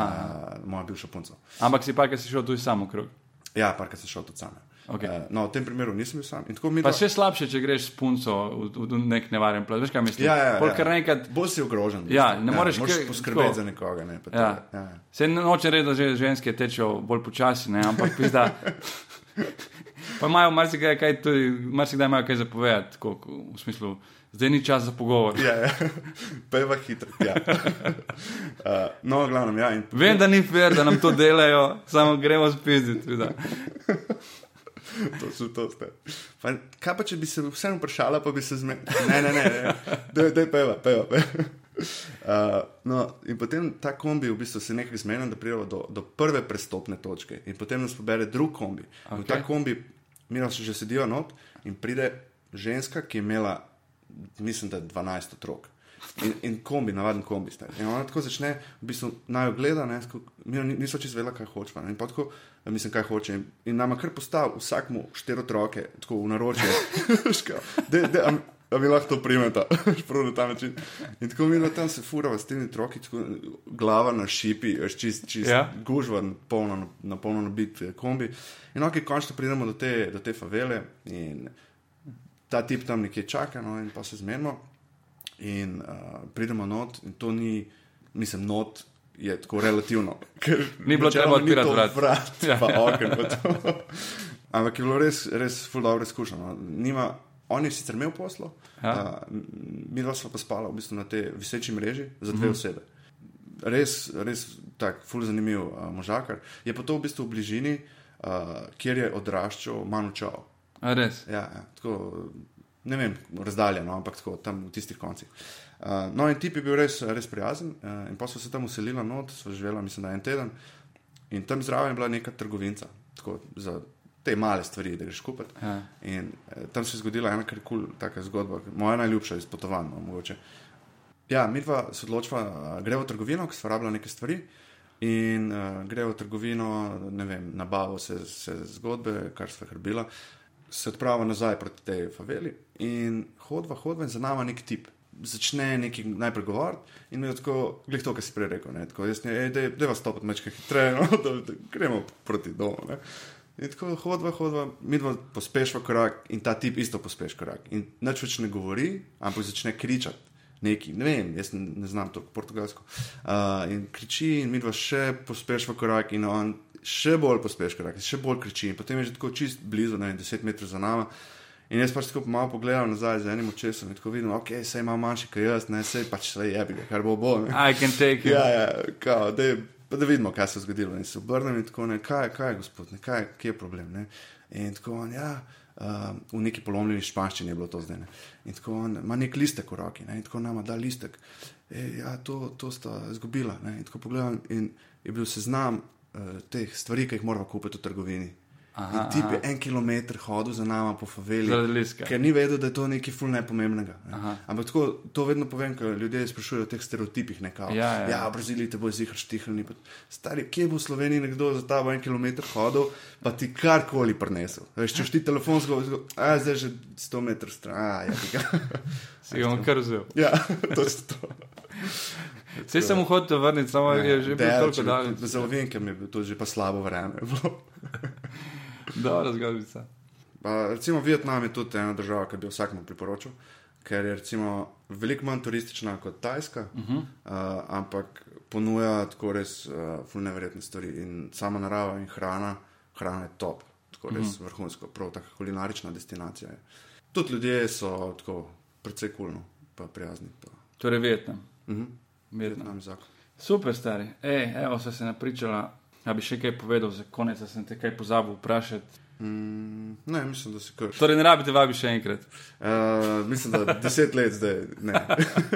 moja bivša punca. Ampak si pa, ki si šel tudi sam v krog? Ja, pa, ki si šel tudi sam. Ja. Okay. Uh, no, v tem primeru nisem bil sam. Pa še slabše, če greš s punco v, v, nek nevaren plac. Veš, kaj mislim? Ja, ja, ja. Nekrat... Bolj si ogrožen. Ja, ne ja, moreš kaj... poskrbeti za nekoga. Ne, ja. Ja. Se noče reči, da že ženske tečejo bolj počasi, ne, ampak pizda. pa imajo marsikaj, kaj tudi, marsikaj imajo kaj zapovedati, v smislu zdaj ni čas za pogovor. Ja, ja. peva hitro. Ja. Uh, no, glavnem, ja, Vem, da ni fair, da nam to delajo, samo gremo spizditi. to so to ste. Pa, kaj pa, če bi se vseeno vprašala, pa bi se zmenila? Ne, ne, ne, ne. da je peva, peva. peva. Uh, no, in potem ta kombi v bistvu se nekaj zmeni, da pridemo do, do prve prestopne točke, in potem nas pobere drug kombi. Okay. V ta kombi, mi nas že sedijo not, in pride ženska, ki je imela, mislim, da 12 otrok. In, in kombi, navaden kombi. Staj. In ona tako začne, v bistvu naj ogleda, ne, sko, mi niso čisto vedela, kaj hoče. In tako, mislim, kaj hoče. In, in nama kar postav vsakmu štiri otroke, tako v naročje. de, de, a, a mi lahko to primeta, prav na ta način. In tako mi na tam se furava s temi otroki, tako glava na šipi, čist, čist ja. gužva, polno, na polno nabit kombi. In ok, končno pridemo do te, do te favele in ta tip tam nekje čaka, no, in pa se zmenimo in uh, pridemo not, in to ni, mislim, not je tako relativno. Ni bilo treba odpirati vrat. vrat ja, pa. Okay, pa Ampak je bilo res, res ful dobro izkušeno. Nima, on je sicer imel poslo, ja. uh, mi dva smo pa spala v bistvu na tej viseči mreži za dve mm -hmm. osebe. Res, res tak, ful zanimiv uh, možakar. Je pa to v bistvu v bližini, uh, kjer je odraščal Manučal. Res. Ja, ja, tako, ne vem, razdaljeno, ampak tako, tam v tistih koncih. Uh, no, in tip je bil res, res prijazen, uh, in pa so se tam uselili not, so živeli, mislim, da en teden. In tam zraven je bila neka trgovinca, tako za te male stvari, da greš kupiti. Ja. In uh, tam se je zgodila ena kar kul, cool, taka zgodba, moja najljubša izpotovanja, no, mogoče. Ja, mi dva se odločila, uh, gremo v trgovino, ki so rabila neke stvari. In uh, grejo v trgovino, ne vem, nabavo se, se zgodbe, kar so kar bila se odpravlja nazaj proti tej faveli in hodva, hodva in za nami nek tip. Začne nekaj najprej govoriti in mi je tako, glej to, kar si prej rekel, ne, tako, jaz ne, da je vas stopiti mečke hitreje, no, da, da gremo proti domu. Ne. In tako hodva, hodva, mi dva pospešva korak in ta tip isto pospeš korak. In nič več ne govori, ampak začne kričati. Neki, ne vem, jaz ne, ne znam to portugalsko. Uh, in kriči, in mi dva še pospešva korak, in on še bolj pospeš, korak, še bolj kriči. In potem je že tako čist blizu, ne vem, deset metrov za nami. In jaz pač tako malo pogledam nazaj z enim očesom in tako vidim, ok, se ima manjši, kot jaz, ne, se pač vse je, kar bo bo. Ne. I can take it. Ja, ja, kao, da, pa da vidimo, kaj se je zgodilo. In se obrnem in tako, ne, kaj, kaj je, gospod, ne, kaj, kje je problem. Ne. In tako, ja. Uh, v neki polomljeni španščini je bilo to zdaj. Ne. In tako on ima nek listek v roki, ne. in tako nama da listek. E, ja, to, to sta izgubila. In tako pogledam, in je bil seznam uh, teh stvari, ki jih moramo kupiti v trgovini. Aha, tip je en kilometr hodil za nami po faveli, ker ni vedel, da je to nekaj ful nepomembnega. Ne. Ampak tako, to vedno povem, ko ljudje sprašujejo o teh stereotipih. Ne, kao, ja, ja. ja, v Braziliji te bo zihr štihlni. Stari, kje bo v Sloveniji nekdo za ta en kilometr hodil, pa ti karkoli prinesel. Veš, če ti telefon zgodi, a zdaj že 100 metrov stran. A, ja, si ga bom kar vzel. Ja, to je to. Vse sem hotel vrniti, samo ne, je že bilo tako daleč. Za ovinke mi je bilo to že pa slabo vreme. Dobro, zgodica. Recimo Vietnam je tudi ena država, ki bi vsakmu priporočil, ker je recimo veliko manj turistična kot Tajska, uh -huh. uh, ampak ponuja tako res uh, fulne verjetne stvari in sama narava in hrana, hrana je top, tako res uh -huh. vrhunsko, prav tako kulinarična destinacija. Je. Tudi ljudje so tako precej kulno, pa prijazni. Pa. Torej Vietnam. Uh -huh. Vietnam zakon. Super, stari. Ej, evo, so se napričala. Ja bi še kaj povedal, za konec sem te kaj pozabil vprašati. Mm, ne, mislim, da si kar. Torej, ne rabite vabi še enkrat. Uh, mislim, da deset let zdaj.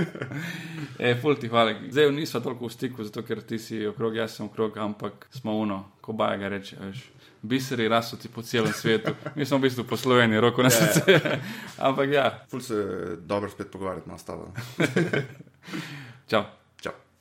e, ful ti hvala. Zdaj nismo toliko v stiku, zato ker ti si okrog, jaz sem okrog, ampak smo uno, ko baje ga reče. Veš. Biseri rasuti po celem svetu, mi smo v bistvu po Sloveniji, roko na ja, ja. srce. Ampak ja. Ful se dobro spet pogovarjati, malo stalo. Čau.